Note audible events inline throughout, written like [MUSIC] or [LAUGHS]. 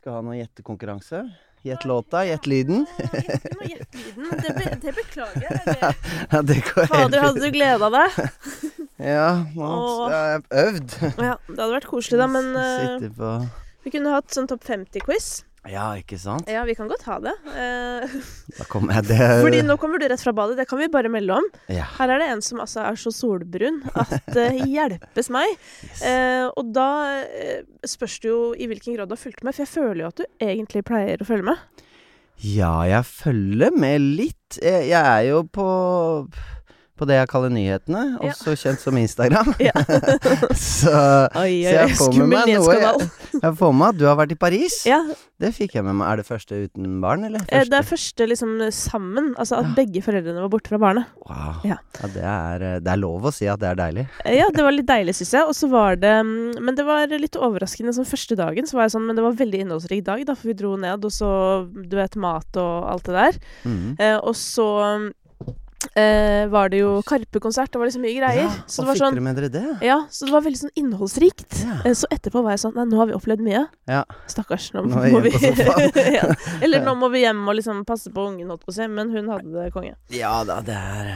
Skal ha noe gjettekonkurranse. Gjett låta, gjett lyden. Du må gjette lyden. Det, be, det beklager jeg. Det- [LAUGHS] Ja, det går Fader, hadde du gleda deg? [LAUGHS] Ja, nå har jeg øvd. Ja, det hadde vært koselig, da. Men uh, vi kunne hatt sånn topp 50-quiz. Ja, ikke sant? Ja, vi kan godt ha det. Eh, [LAUGHS] Da kommer jeg det fordi nå kommer du rett fra badet. Det kan vi bare melde om. Ja. Her er det en som altså er så solbrun at det [LAUGHS] hjelpes meg. Yes. Eh, og da eh, spørs det jo i hvilken grad du har fulgt med, for jeg føler jo at du egentlig pleier å følge med. Ja, jeg følger med litt. Jeg, jeg er jo på på det jeg kaller nyhetene, Ja. også kjent som Instagram. [LAUGHS] Ja. [LAUGHS] så, Oi, så jeg får med meg noe. Jeg, jeg får med at du har vært i Paris. Ja, Det fikk jeg med meg. Er det første uten barn, eller? Første? det er første liksom sammen. Altså at begge foreldrene var borte fra barnet. Wow. Ja. Det, er, eh, det er lov å si at det er deilig. Eh, Ja, det var litt deilig, syns jeg. Og så var det mm, Men det var litt overraskende. Sånn første dagen så var jeg sånn Men det var veldig innholdsrik dag, da, for vi dro ned, og så Du vet, mat og alt det der. Mm. Eh, og så eh, var det jo Karpe-konsert. Det var liksom mye greier. Ja, så det var sånn med dere det? Ja, så det var veldig sånn innholdsrikt. Ja. Eh, Så etterpå var jeg sånn Nei, nå har vi opplevd mye. Ja. Stakkars. Nå, Nå må vi [LAUGHS] ja. Eller nå må vi hjem og liksom passe på ungen, holdt på å si. Men hun hadde det konge. Ja da, det er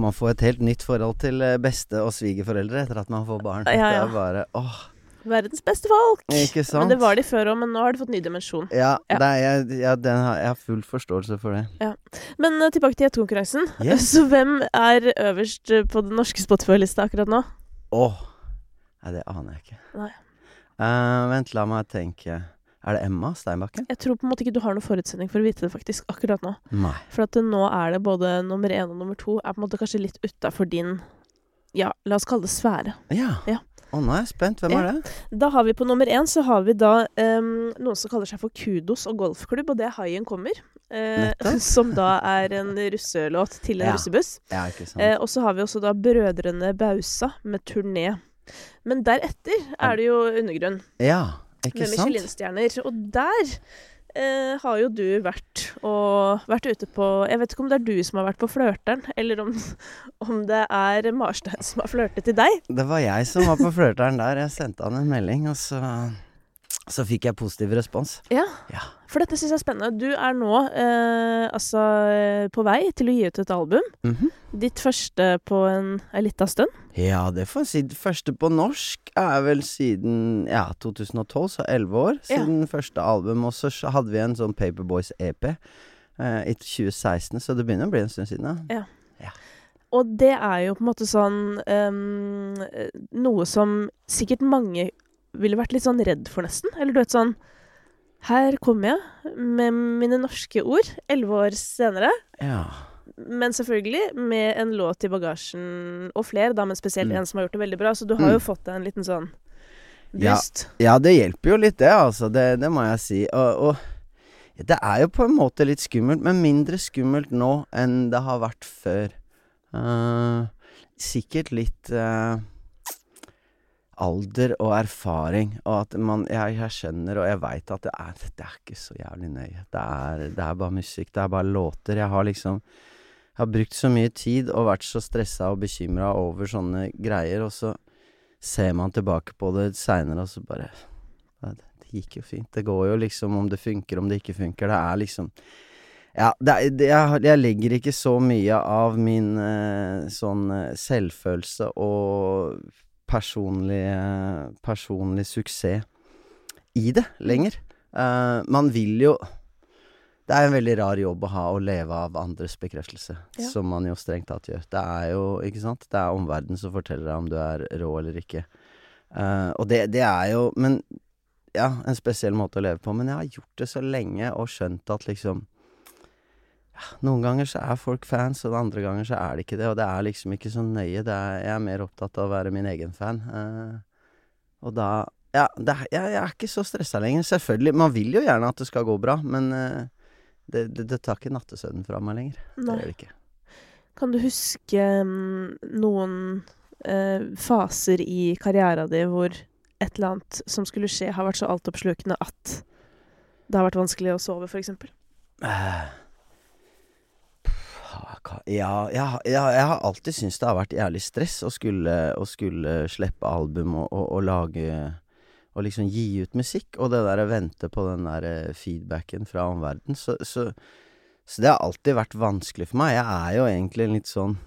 Man får et helt nytt forhold til eh, beste- og svigerforeldre etter at man får barn. Ja, ja. Det er bare åh, Verdens beste folk! ikke sant? Men det var de før òg, men nå har de fått ny dimensjon. Ja, Ja. Det er, jeg, ja den har, jeg har full forståelse for det. Men uh, tilbake til gjettekonkurransen. [LAUGHS] Yes. Så hvem er øverst eh, på den norske Spotify-lista akkurat nå? Åh Nei, det aner jeg ikke. Nei. Uh, vent, la meg tenke. Er det Emma Steinbakken? Jeg tror på en måte ikke du har noen forutsetning for å vite det faktisk akkurat nå. Nei. For at nå er det både nummer én og nummer to er på en måte kanskje litt utafor din Ja, la oss kalle det sfære. Ja. Ja. Å, er jeg spent. Hvem er det? Da har vi på nummer én så har vi da um, noen som kaller seg for Kudos og golfklubb, og det er Haien kommer. Uh, [LAUGHS] som da er en russelåt til en Ja. russebuss. Ja, ikke sant. Uh, og så har vi også da Brødrene Bausa med turné. Men deretter er det jo Undergrunn ja, ikke sant? med? Michelin-stjerner. Og der eh, har jo du vært og vært ute på Jeg vet ikke om det er du som har vært på Flørteren, eller om, [LAUGHS] om det er Marstein som har flørtet til deg. Det var jeg som var på flørteren der. Jeg sendte han en melding, og så så fikk jeg positiv respons. Ja. Ja. For dette syns jeg er spennende. Du er nå eh, altså eh, på vei til å gi ut et album. Mhm. Ditt første på en ei lita stund. Ja, det får jeg si. Det første på norsk er vel siden ja, 2012, så elleve år Ja. siden første album. Og så hadde vi en sånn Paperboys-EP eh, i 2016, så det begynner å bli en stund siden. Ja. Og det er jo på en måte sånn eh, Noe som sikkert mange ville vært litt sånn redd for, nesten. Eller du vet sånn Her kommer jeg med mine norske ord, elleve år senere. ja. Men selvfølgelig med en låt i bagasjen, og flere, da, men spesielt Mm. en som har gjort det veldig bra. Så du har jo Mm. fått deg en liten sånn Ja. boost. Ja, det hjelper jo litt, det, altså. Det, det må jeg si. Og, og det er jo på en måte litt skummelt, men mindre skummelt nå enn det har vært før. Uh, sikkert litt eh, alder og erfaring, og at man Jeg, jeg skjønner, og jeg veit at det er, det er ikke så jævlig nøye. Det er, det er bare musikk, det er bare låter. Jeg har liksom Jeg har brukt så mye tid og vært så stressa og bekymra over sånne greier, og så ser man tilbake på det seinere, og så bare det, gikk jo fint. Det går jo liksom om det funker, om det ikke funker. Det er liksom Ja, det det, jeg, jeg legger ikke så mye av min eh, sånn eh, selvfølelse og personlig, personlig suksess i det lenger. Uh, man vil jo Det er en veldig rar jobb å ha å leve av andres bekreftelse, Ja. som man jo strengt tatt gjør. Det er jo, ikke sant, det er omverdenen som forteller deg om du er rå eller ikke. Uh, og det, det er jo Men ja, en spesiell måte å leve på. Men jeg har gjort det så lenge og skjønt at liksom ja, Noen ganger så er folk fans, og andre ganger så er det ikke det. Og det er liksom ikke så nøye. Er, jeg er mer opptatt av å være min egen fan. eh, og da Ja, det, jeg, jeg er ikke så stressa lenger. Selvfølgelig. Man vil jo gjerne at det skal gå bra, men eh, det, det, det tar ikke nattesøvnen fra meg lenger. Det gjør det ikke. Kan du huske mm, noen eh, faser i karriera di hvor et eller annet som skulle skje, har vært så altoppslukende at det har vært vanskelig å sove, f.eks.? Eh, ja, Ja, jeg, har- alltid syntes det har vært jævlig stress å skulle, å skulle slippe album og, og, og lage Og liksom gi ut musikk, og det der å vente på den der eh, feedbacken fra omverdenen. Så, så, så det har alltid vært vanskelig for meg. Jeg er jo egentlig litt sånn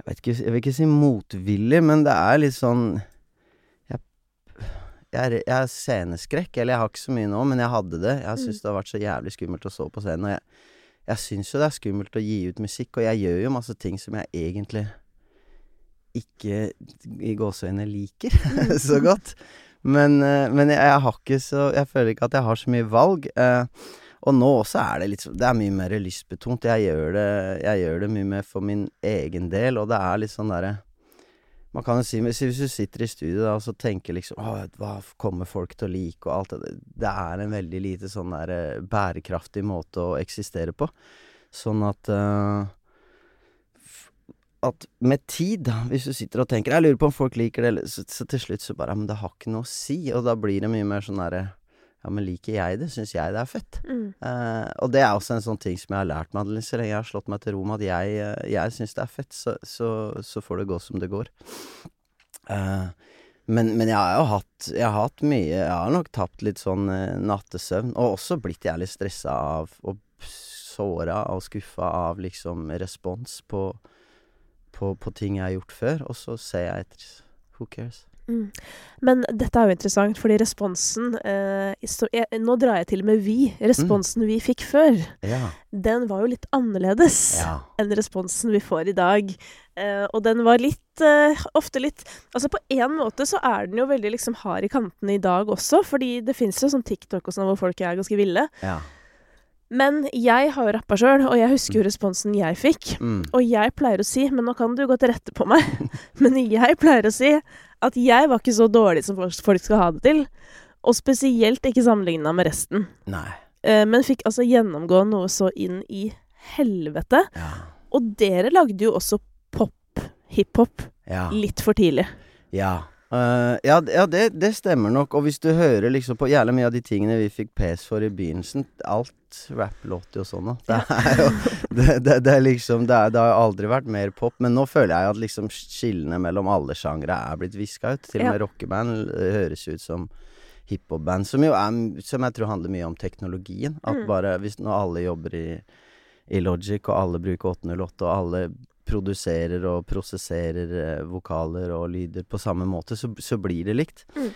Jeg vet ikke, jeg vil ikke si motvillig, men det er litt sånn Jeg, jeg, jeg har sceneskrekk, eller jeg har ikke så mye nå, men jeg hadde det. Jeg syns det har vært så jævlig skummelt å stå på scenen, og jeg, jeg syns jo det er skummelt å gi ut musikk, og jeg gjør jo masse ting som jeg egentlig ikke i gåseøyne liker [LAUGHS] så godt. Men, eh, men jeg, jeg har ikke så Jeg føler ikke at jeg har så mye valg. Eh, og nå også er det litt Det er mye mer lystbetont. Jeg gjør det, jeg gjør det mye mer for min egen del, og det er litt sånn derre man kan jo si, hvis du sitter i studio da, og så tenker liksom hva kommer folk til å like, og alt det Det er en veldig lite sånn der eh, bærekraftig måte å eksistere på. Sånn at uh, at med tid, da, hvis du sitter og tenker 'Jeg lurer på om folk liker det', så, så til slutt så bare Ja, men det har ikke noe å si. Og da blir det mye mer sånn derre Ja, men liker jeg det? Syns jeg det er fett? Mm. Uh, og det er også en sånn ting som jeg har lært meg, så lenge jeg har slått meg til ro med at jeg, eh, jeg syns det er fett, så, så, så, får det gå som det går. Uh, men, men, jeg har jo hatt Jeg har hatt mye Jeg har nok tapt litt sånn uh, nattesøvn, og også blitt jævlig stressa av og såra og skuffa av liksom respons på på, på, ting jeg har gjort før, og så ser jeg etter Who cares? Mm. Men dette er jo interessant, fordi responsen eh, jeg, Nå drar jeg til med vi. Responsen mm. vi fikk før, ja. den var jo litt annerledes ja. enn responsen vi får i dag. Eh, og den var litt eh, Ofte litt Altså på en måte så er den jo veldig liksom hard i kantene i dag også, fordi det fins jo sånn TikTok og sånn hvor folk er ganske ville. Ja. Men jeg har jo rappa sjøl, og jeg husker jo responsen jeg fikk. Mm. Og jeg pleier å si, men nå kan du gå til rette på meg, [LAUGHS] [LAUGHS] men jeg pleier å si at jeg var ikke så dårlig som folk skal ha det til. Og spesielt ikke sammenligna med resten. Nei. Eh, men fikk altså gjennomgå noe så inn i helvete. Ja. Og dere lagde jo også pop, hiphop, ja. litt for tidlig. Ja. Uh, ja, ja det, det, stemmer nok. Og hvis du hører liksom på jævlig mye av de tingene vi fikk pes for i begynnelsen Alt rap låter jo sånn, da. Det er jo [LAUGHS] det, det, det, er liksom det, er, det, har aldri vært mer pop. Men nå føler jeg at liksom skillene mellom alle sjangre er blitt viska ut. Til og med ja. rockeband høres ut som hiphop-band, som jo er Som jeg tror handler mye om teknologien. At mm. bare hvis nå alle jobber i, i Logic, og alle bruker 808, og alle produserer og prosesserer eh, vokaler og lyder på samme måte, så, så blir det likt. Mm.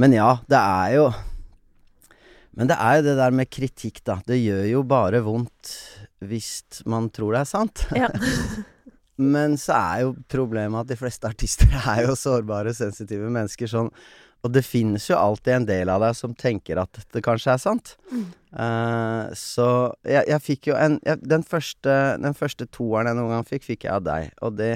Men ja, det er jo Men det er jo det der med kritikk, da. Det gjør jo bare vondt hvis man tror det er sant. Ja. [LAUGHS] Men så er jo problemet at de fleste artister er jo sårbare, sensitive mennesker. Sånn og det finnes jo alltid en del av deg som tenker at dette kanskje er sant. Mm. Uh, så jeg, jeg, fikk jo en jeg, den, første, den første toeren jeg noen gang fikk, fikk jeg av deg. Og det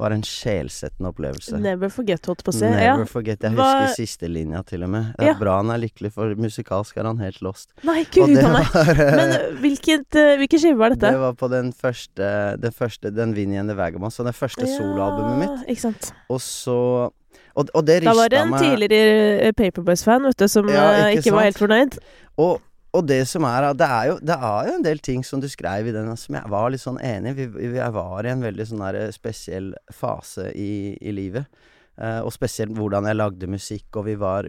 var en sjelsettende opplevelse. Never forget, holdt på å si. Never ja. forget. Jeg husker Hva? siste linja, til og med. Det er ja. bra han er lykkelig, for musikalsk er han helt lost. Nei, gud a [LAUGHS] meg. Men hvilket, uh, hvilken skive var dette? Det var på den første, den første Den Vinnie and the Vagabond, så det første ja, soloalbumet mitt. Ikke sant. Og så og, og det rista meg Da var det en tidligere eh, Paperboys-fan, vet du, som ja, ikke, ikke var helt fornøyd. Og, og det som er det er, jo, det er jo en del ting som du skrev i den som jeg var litt sånn enig i. Jeg var i en veldig sånn der eh, spesiell fase i, i livet. Uh, og spesielt hvordan jeg lagde musikk, og vi var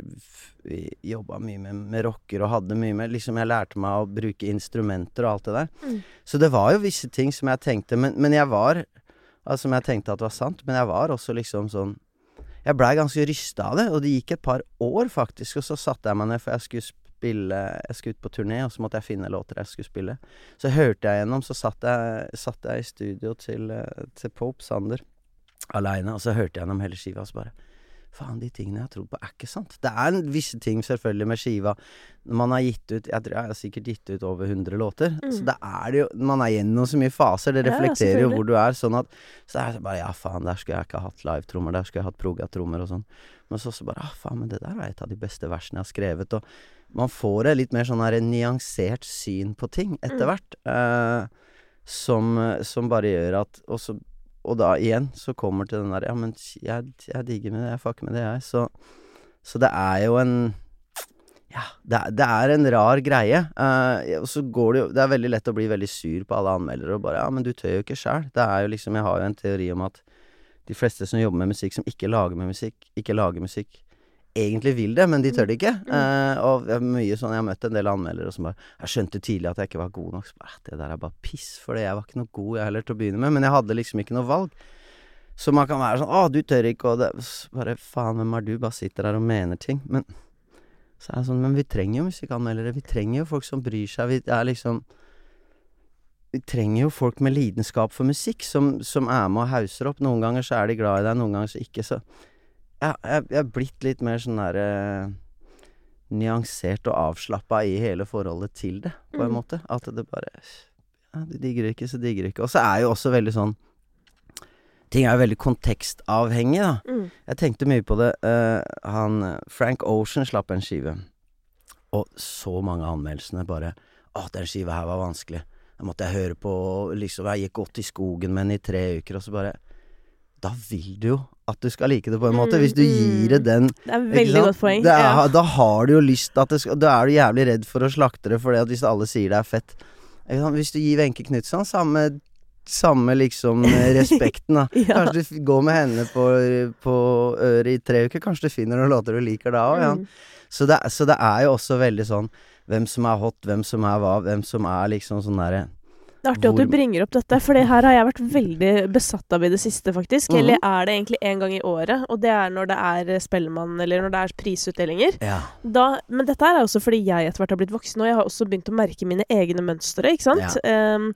Vi jobba mye med, med rocker og hadde mye med Liksom jeg lærte meg å bruke instrumenter og alt det der. Mm. Så det var jo visse ting som jeg tenkte Men, men jeg var Altså som jeg tenkte at var sant, men jeg var også liksom sånn jeg blei ganske rysta av det, og det gikk et par år, faktisk, og så satte jeg meg ned, for jeg skulle spille Jeg skulle ut på turné, og så måtte jeg finne låter jeg skulle spille. Så hørte jeg gjennom, så satt jeg, satt jeg i studio til, eh, til Pope Sander aleine, og så hørte jeg gjennom hele skiva, og så bare Faen, de tingene jeg har trodd på, er ikke sant. Det er visse ting, selvfølgelig, med skiva. Man har gitt ut Jeg tror jeg har sikkert gitt ut over 100 låter. Mm. Så det er det jo Man er gjennom så mye faser. Det reflekterer ja, jo hvor du er. Sånn at Så er det bare Ja, faen, der skulle jeg ikke hatt live-trommer. Der skulle jeg hatt proga-trommer og sånn. Men så også bare Ah, faen, men det der er et av de beste versene jeg har skrevet. Og man får et litt mer sånn her nyansert syn på ting etter mm. hvert. Eh, som, som bare gjør at Og så og da igjen så kommer til den der Ja, men jeg, jeg digger med det, jeg fucker med det, jeg. Så, så det er jo en Ja, det er, det er en rar greie. Uh, og så går det jo Det er veldig lett å bli veldig sur på alle anmeldere og bare Ja, men du tør jo ikke sjæl. Det er jo liksom Jeg har jo en teori om at de fleste som jobber med musikk, som ikke lager med musikk, ikke lager musikk egentlig vil det, men de tør det ikke. Mm. Eh, og det mye sånn Jeg har møtt en del anmeldere som bare Jeg skjønte tidlig at jeg ikke var god nok. Så bare, det der er bare piss, for jeg var ikke noe god jeg heller til å begynne med. Men jeg hadde liksom ikke noe valg. Så man kan være sånn 'Å, du tør ikke', og det Bare faen, hvem er du? Bare sitter der og mener ting. Men så er det sånn Men vi trenger jo musikkanmeldere. Vi trenger jo folk som bryr seg. Vi er liksom Vi trenger jo folk med lidenskap for musikk, som, som er med og hauser opp. Noen ganger så er de glad i deg, noen ganger så ikke. Så jeg, jeg, jeg er blitt litt mer sånn derre nyansert og avslappa i hele forholdet til det, på en Mm. måte. At det bare Ja, De digger ikke, så digger ikke. Og så er jo også veldig sånn Ting er jo veldig kontekstavhengig, da. Mm. Jeg tenkte mye på det. Uh, han eh, Frank Ocean slapp en skive, og så mange av anmeldelsene bare Å, den skiva her var vanskelig. Da måtte jeg høre på, liksom Jeg gikk godt i skogen med den i tre uker, og så bare Da vil du jo at du skal like det, på en måte. Hvis du gir det den Det er veldig godt poeng. Er, ja. Da har du jo lyst at det skal Da er du jævlig redd for å slakte det, fordi at hvis alle sier det er fett? Hvis du gir Wenche Knutson samme samme liksom eh, [LAUGHS] respekten, da. Ja. Kanskje du går med henne på, på øret i tre uker. Kanskje du finner noen låter du liker da òg. Ja. Mm. Så, det, så det er jo også veldig sånn hvem som er hot, hvem som er hva, hvem som er liksom sånn derre Det er artig at du bringer opp dette, for det her har jeg vært veldig besatt av i det siste, faktisk. Mhm. Eller er det egentlig én gang i året, og det er når det er Spellemann, eller når det er prisutdelinger. Ja. Da, men dette er også fordi jeg etter hvert har blitt voksen, og jeg har også begynt å merke mine egne mønstre, ikke sant. Ehm,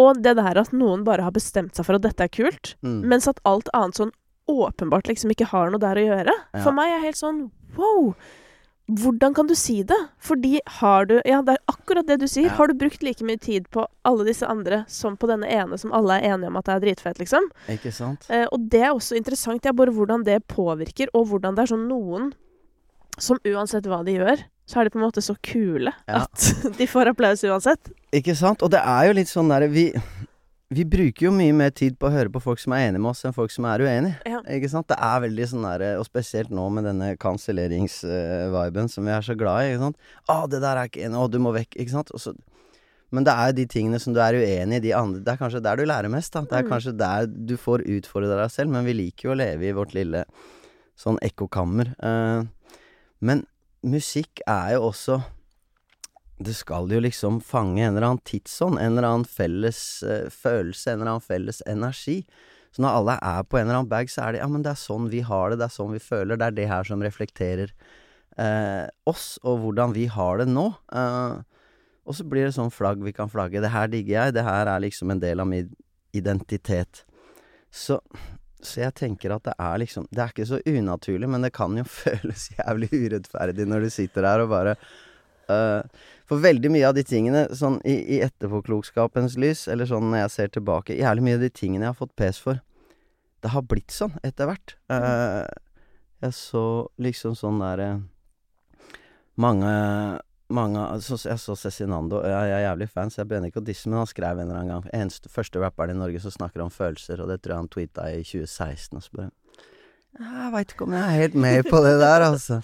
og det der at noen bare har bestemt seg for at dette er kult, Mm. mens at alt annet sånn åpenbart liksom ikke har noe der å gjøre. Ja. For meg er helt sånn wow! Hvordan kan du si det? Fordi har du Ja, det er akkurat det du sier. Ja. Har du brukt like mye tid på alle disse andre som på denne ene som alle er enige om at det er dritfett, liksom? Ikke sant? Eh, og det er også interessant, ja, bare hvordan det påvirker, og hvordan det er sånn noen som uansett hva de gjør, så er de på en måte så kule Ja. at [LAUGHS] de får applaus uansett. Ikke sant? Og det er jo litt sånn derre vi, vi bruker jo mye mer tid på å høre på folk som er enige med oss, enn folk som er uenige. Ja. Ikke sant? Det er veldig sånn derre Og spesielt nå med denne kanselleringsviben som vi er så glad i. Ikke sant? 'Å, det der er ikke enig. Å, du må vekk.' Ikke sant? Så men det er jo de tingene som du er uenig i, de andre Det er kanskje der du lærer mest, da. Det er Mm. kanskje der du får utfordre deg selv, men vi liker jo å leve i vårt lille sånn ekkokammer. Eh, men musikk er jo også Det skal jo liksom fange en eller annen tidsånd, en eller annen felles uh, følelse, en eller annen felles energi. Så når alle er på en eller annen bag, så er det ja, men det er sånn vi har det, det er sånn vi føler, det er det her som reflekterer uh, oss, og hvordan vi har det nå. Uh, og så blir det sånn flagg vi kan flagge. Det her digger jeg, det her er liksom en del av min identitet. Så, så jeg tenker at det er liksom Det er ikke så unaturlig, men det kan jo [LAUGHS] føles jævlig urettferdig når du sitter der og bare øh, For veldig mye av de tingene, sånn i, i etterpåklokskapens lys, eller sånn når jeg ser tilbake Jævlig mye av de tingene jeg har fått pes for, det har blitt sånn etter hvert. Uh, jeg så liksom sånn derre mange mange så, Jeg så Cezinando, jeg, jeg er jævlig fan, så jeg begynner ikke å disse, men han skrev en eller annen gang Eneste første rapperen i Norge som snakker om følelser, og det tror jeg han tweeta i 2016, og så bare Jeg veit ikke om jeg er helt med på det der, altså.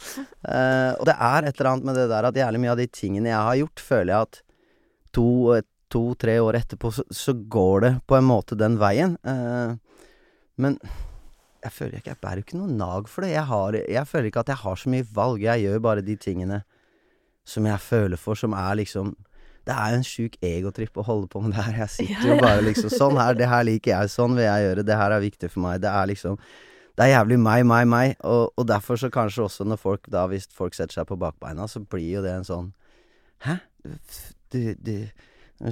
Uh, og det er et eller annet med det der at jævlig mye av de tingene jeg har gjort, føler jeg at to- to-tre år etterpå, så, så går det på en måte den veien. Uh, men jeg føler ikke Jeg bærer ikke noe nag for det. Jeg, har, jeg føler ikke at jeg har så mye valg. Jeg gjør bare de tingene som jeg føler for, som er liksom Det er en sjuk egotripp å holde på med det her. Jeg sitter Ja, jo ja. bare liksom Sånn her, det her liker jeg, sånn vil jeg gjøre, det her er viktig for meg. Det er liksom Det er jævlig meg, meg, meg. Og, og derfor så kanskje også når folk da, hvis folk setter seg på bakbeina, så blir jo det en sånn Hæ? Du, du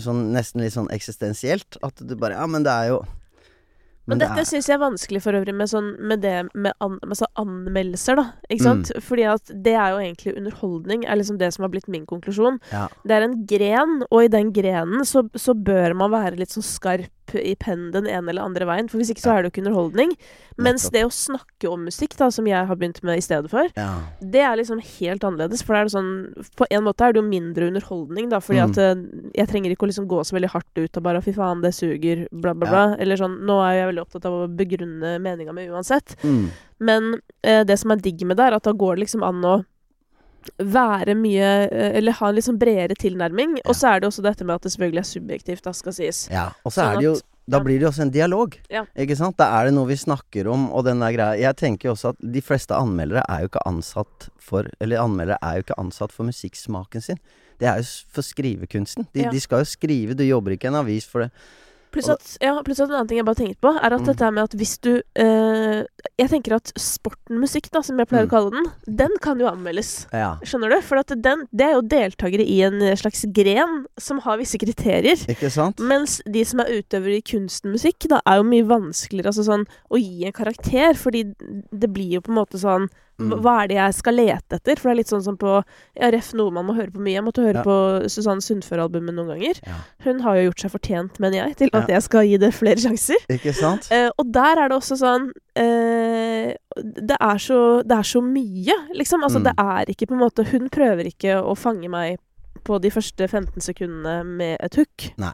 Sånn nesten litt sånn eksistensielt. At du bare Ja, men det er jo Men, det dette er- syns jeg er vanskelig for øvrig med, sånn, med det med, an, med så anmeldelser, da. Ikke Mm. Fordi at det er jo egentlig underholdning, er liksom det som har blitt min konklusjon. Ja. Det er en gren, og i den grenen så, så bør man være litt sånn skarp i pennen den ene eller andre veien, for hvis ikke så er det jo ikke underholdning. Mens det å snakke om musikk, da, som jeg har begynt med i stedet for, ja. det er liksom helt annerledes. For det er sånn På en måte er det jo mindre underholdning, da, fordi Mm. at eh, jeg trenger ikke å liksom gå så veldig hardt ut og bare 'fy faen, det suger', bla, bla, Ja. bla. Eller sånn Nå er jeg veldig opptatt av å begrunne meninga mi uansett. Mm. Men eh, det som er digg med det, er at da går det liksom an å være mye eh, Eller ha en litt sånn bredere tilnærming. Ja. Og så er det også dette med at det selvfølgelig er subjektivt, da, skal sies. Ja, og så Sånn er det jo Da blir det jo også en dialog. Ja. Ikke sant? Da er det noe vi snakker om, og den der greia Jeg tenker jo også at de fleste anmeldere er jo ikke ansatt for Eller anmeldere er jo ikke ansatt for musikksmaken sin. Det er jo for skrivekunsten. De, Ja. de skal jo skrive, du jobber ikke i en avis for det. Pluss at, ja, pluss at en annen ting jeg bare tenkte på, er at Mm. dette med at hvis du eh, Jeg tenker at sportenmusikk, da, som jeg pleier Mm. å kalle den, den kan jo anmeldes. Ja. Skjønner du? For at den, det er jo deltakere i en slags gren som har visse kriterier. Ikke sant? Mens de som er utøvere i kunstmusikk, da er jo mye vanskeligere altså sånn, å gi en karakter. Fordi det blir jo på en måte sånn Mm. Hva- Hva er det jeg skal lete etter? For det er litt sånn som på ja, Ref noe man må høre på mye. Jeg måtte høre Ja. på Susanne Sundfør-albumet noen ganger. Ja. Hun har jo gjort seg fortjent, mener jeg, til at jeg skal gi det flere sjanser. Ikke sant? Eh, og der er det også sånn eh, det, er så, det er så mye, liksom. Altså, Mm. det er ikke på en måte Hun prøver ikke å fange meg på de første 15 sekundene med et hook. Nei.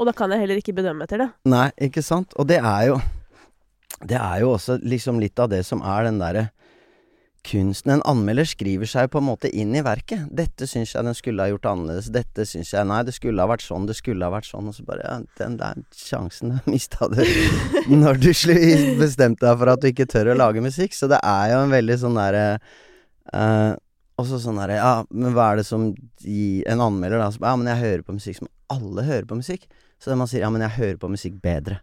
Og da kan jeg heller ikke bedømme etter det. Nei, ikke sant? Og det er jo Det er jo også liksom litt av det som er den derre kunsten En anmelder skriver seg på en måte inn i verket. 'Dette syns jeg den skulle ha gjort annerledes'. 'Dette syns jeg Nei, det skulle ha vært sånn. Det skulle ha vært sånn.' Og så bare Ja, den der sjansen mista du [LAUGHS] når du bestemte deg for at du ikke tør å lage musikk. Så det er jo en veldig sånn derre uh, Også sånn derre Ja, men hva er det som gir En anmelder, da, som Ja, men jeg hører på musikk som alle hører på musikk. Så man sier ja, men jeg hører på musikk bedre.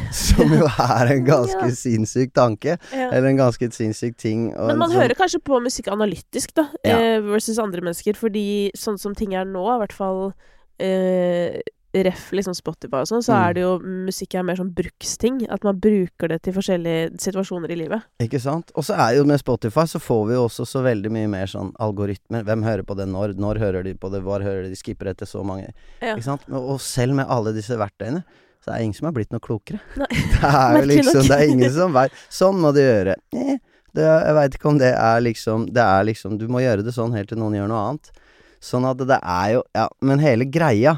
[LAUGHS] Som jo er en ganske Ja. sinnssyk tanke. Ja. Eller en ganske sinnssyk ting. Men man sånn- hører kanskje på musikk analytisk, da, Ja. eh, versus andre mennesker. Fordi sånn som ting er nå, i hvert fall eh, ref liksom Spotify og sånn, så Mm. er det jo musikk er mer sånn bruksting. At man bruker det til forskjellige situasjoner i livet. Ikke sant? Og så er jo med Spotify så får vi jo også så veldig mye mer sånn algoritmer. Hvem hører på det når? Når hører de på det? Hvor hører de? De skipper etter så mange. Ja. Ikke sant? Og og selv med alle disse verktøyene, så er det ingen som er blitt noe klokere. [LAUGHS] Nei. [LAUGHS] Det er jo liksom. Det er ingen som veit Sånn må du gjøre. Eh, det, jeg veit ikke om det er liksom Det er liksom Du må gjøre det sånn helt til noen gjør noe annet. Sånn at det er jo Ja, men hele greia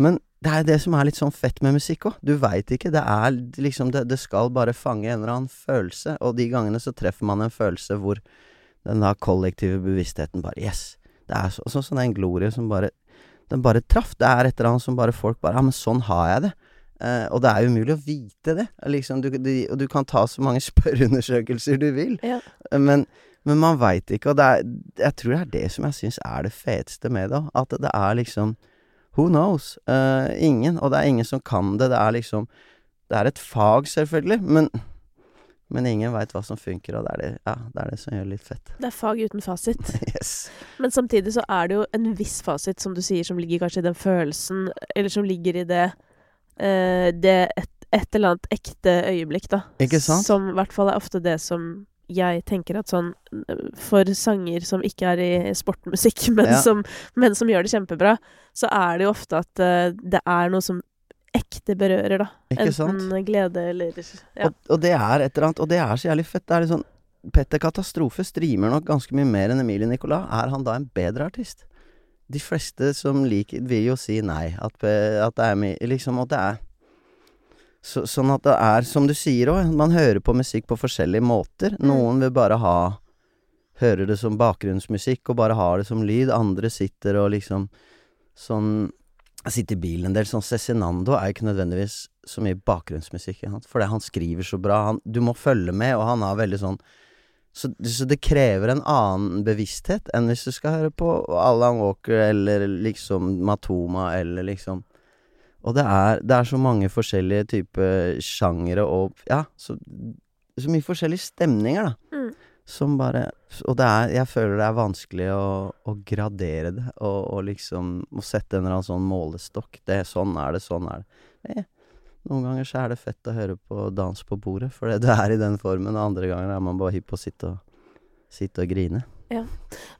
Men det er det som er litt sånn fett med musikk òg. Du veit ikke. Det er liksom det, det skal bare fange en eller annen følelse, og de gangene så treffer man en følelse hvor den da kollektive bevisstheten bare Yes! Det er så, sånn som den Glorie som bare Den bare traff. Det er et eller annet som bare folk bare Ja, men sånn har jeg det. Eh, og det er umulig å vite det. Liksom, du, du, og du kan ta så mange [LAUGHS] spørreundersøkelser du vil, Ja. Eh, men, men man veit ikke. Og det er, jeg tror det er det som jeg syns er det feteste med det. At det er liksom Who knows? Uh, ingen. Og det er ingen som kan det. Det er liksom Det er et fag, selvfølgelig, men men ingen veit hva som funker, og det er det, ja, det er det som gjør det litt fett. Det er fag uten fasit. [LAUGHS] Yes. Men samtidig så er det jo en viss fasit, som du sier, som ligger kanskje i den følelsen, eller som ligger i det eh, Det et, et eller annet ekte øyeblikk, da. Ikke sant? Som i hvert fall er ofte det som jeg tenker at sånn For sanger som ikke er i sportmusikk, [LAUGHS] men, Ja. som, men som gjør det kjempebra, så er det jo ofte at uh, det er noe som ekte berører, da. Ikke Enten sant? glede eller Ja. Og, og det er et eller annet, og det er så jævlig fett. Det er litt sånn Petter Katastrofe streamer nok ganske mye mer enn Emilie Nicolas. Er han da en bedre artist? De fleste som liker, vil jo si nei. At, at det er mye Liksom at det er så, Sånn at det er, som du sier òg, man hører på musikk på forskjellige måter. Mm. Noen vil bare ha Hører det som bakgrunnsmusikk og bare har det som lyd. Andre sitter og liksom sånn Jeg sitter i bilen en del. Sånn Cezinando er jo ikke nødvendigvis så mye bakgrunnsmusikk. for? Fordi han skriver så bra. Han, du må følge med, og han har veldig sånn så, så det krever en annen bevissthet enn hvis du skal høre på Alan Walker eller liksom Matoma eller liksom Og det er, det er så mange forskjellige typer sjangere og Ja, så, så mye forskjellige stemninger, da. Mm. Som bare Og det er Jeg føler det er vanskelig å, å gradere det, og, og liksom Å sette en eller annen sånn målestokk. Det, sånn er det, sånn er det. Eh, noen ganger så er det fett å høre på dans på bordet, fordi du er i den formen, og andre ganger er man bare hypp på å sitte og, sitte og grine.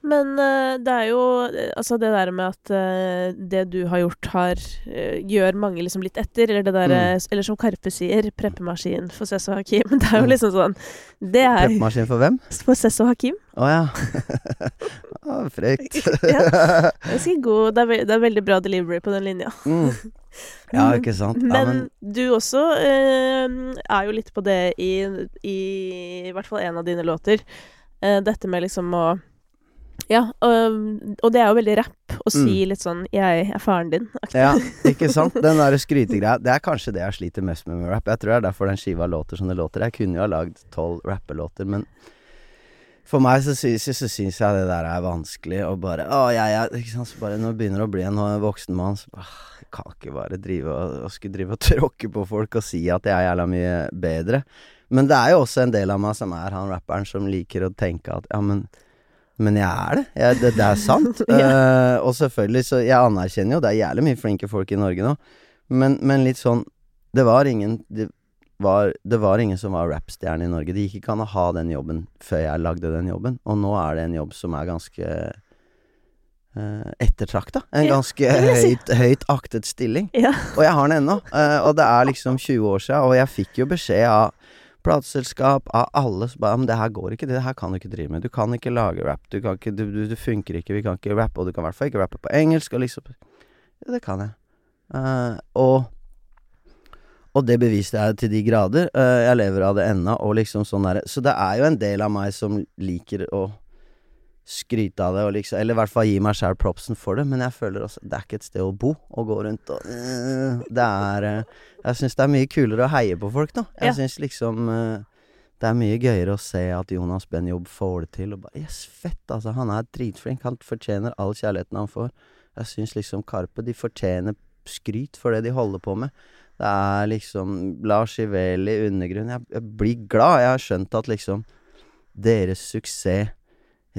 Men uh, det er jo eh, Altså det der med at uh, det du har gjort, har uh, gjør mange liksom litt etter, eller det mm. Eller som Karpe sier, preppemaskin for Sesso og Hakim. [LAUGHS] Det er jo Mm. liksom sånn Det er Preppemaskin for hvem? [LAUGHS] for Sesso og Hakim. Å ja. [LAUGHS] ah, frekt. Ja. Ganske god. Det er, ve det er veldig bra delivery på den linja. mm. Ja, ikke sant. Ja, Men, men du også er jo litt på det i, i i hvert fall en av dine låter. Eh, dette med liksom å Ja, og, og det er jo veldig rapp, å si litt sånn 'jeg er faren din'. Akkurat. Ja, [LAUGHS] ikke sant? Den derre skrytegreia. Det er kanskje det jeg sliter mest med med rap. Jeg tror det er derfor den skiva låter som det låter. Jeg kunne jo ha lagd tolv rappelåter, men for meg så syns, så syns jeg det der er vanskelig å bare Å, jeg er Ikke sant. Så bare når du begynner å bli en voksen mann, så bare Jeg kan ikke bare drive og, og skulle drive og [LAUGHS] tråkke på folk og si at jeg er jævla mye bedre. Men det er jo også en del av meg som er han rapperen som liker å tenke at ja, men men jeg er det. Jeg, det, det er sant. [LAUGHS] yeah. uh, og selvfølgelig, så jeg anerkjenner jo det er jævlig mye flinke folk i Norge nå, men, men litt sånn Det var ingen det var, det var ingen som var rappstjerne i Norge. Det gikk ikke an å ha den jobben før jeg lagde den jobben, og nå er det en jobb som er ganske uh, ettertrakta. En ganske [LAUGHS] si. høyt, høyt aktet stilling. Ja. Og jeg har den ennå. Uh, og det er liksom 20 år siden, og jeg fikk jo beskjed av plateselskap, av alle som bare Men det her går ikke, det her kan du ikke drive med. Du kan ikke lage rap. Du kan ikke, du, du, du funker ikke, vi kan ikke rappe, og du kan i hvert fall ikke rappe på engelsk, og liksom Ja, det kan jeg. Uh, og og det beviste jeg til de grader. Uh, jeg lever av det ennå, og liksom sånn derre Så det er jo en del av meg som liker å skryte av det, og liksom Eller i hvert fall gi meg sjæl propsen for det, men jeg føler også Det er ikke et sted å bo og gå rundt og øh, Det er øh, Jeg syns det er mye kulere å heie på folk, da. Jeg Ja. syns liksom øh, det er mye gøyere å se at Jonas Benjob får det til, og bare Yes, fett, altså. Han er dritflink. Han fortjener all kjærligheten han får. Jeg syns liksom Karpe, de fortjener skryt for det de holder på med. Det er liksom Lars Iveli, Undergrunn jeg, jeg blir glad. Jeg har skjønt at liksom Deres suksess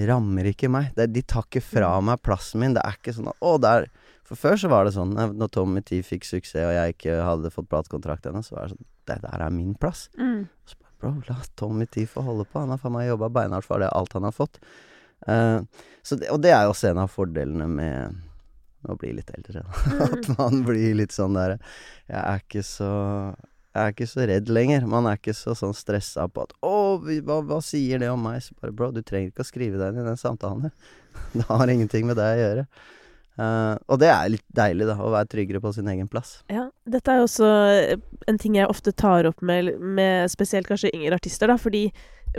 rammer ikke meg. Det, de tar ikke fra meg plassen min. Det er ikke sånn Å, det er For før så var det sånn eh, Når Tommy Tee fikk suksess, og jeg ikke hadde fått platekontrakt ennå, så var det sånn Det der er min plass. Mm. Så bare, Bro, la Tommy Tee få holde på. Han har faen meg jobba beinhardt for det, alt han har fått. Uh, så det, og det er jo også en av fordelene med å bli litt eldre. Da. [LAUGHS] At man blir litt sånn der Jeg er ikke så Jeg er ikke så redd lenger. Man er ikke så sånn stressa på at 'Å, hva, hva sier det om meg?' Så bare Bro, du trenger ikke å skrive deg inn i den samtalen her. [LAUGHS] Det har ingenting med deg å gjøre. Uh, og det er litt deilig, da, å være tryggere på sin egen plass. Ja, dette er jo også en ting jeg ofte tar opp med, med spesielt kanskje yngre artister, da, fordi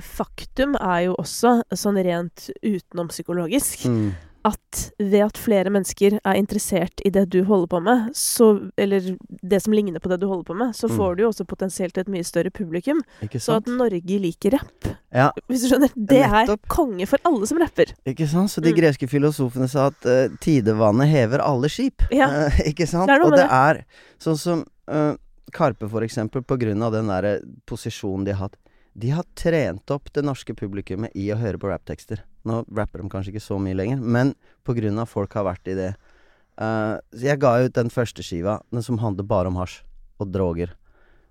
faktum er jo også, sånn rent utenom-psykologisk, Mm. At ved at flere mennesker er interessert i det du holder på med, så, eller det som ligner på det du holder på med, så Mm. får du jo også potensielt et mye større publikum. Ikke Så at Norge liker rapp, Ja, hvis du skjønner, det er Nettopp. konge for alle som rapper. ikke sant? Så de Mm. greske filosofene sa at uh, tidevannet hever alle skip. Ja. Uh, [LAUGHS] ikke sant? Det er og det, det er sånn som uh, Karpe, for eksempel, på grunn av den der posisjonen de har hatt. De har trent opp det norske publikummet i å høre på rapptekster. Nå rapper de kanskje ikke så mye lenger, men på grunn av folk har vært i det. Uh, så jeg ga ut den første skiva, den som handler bare om hasj og droger.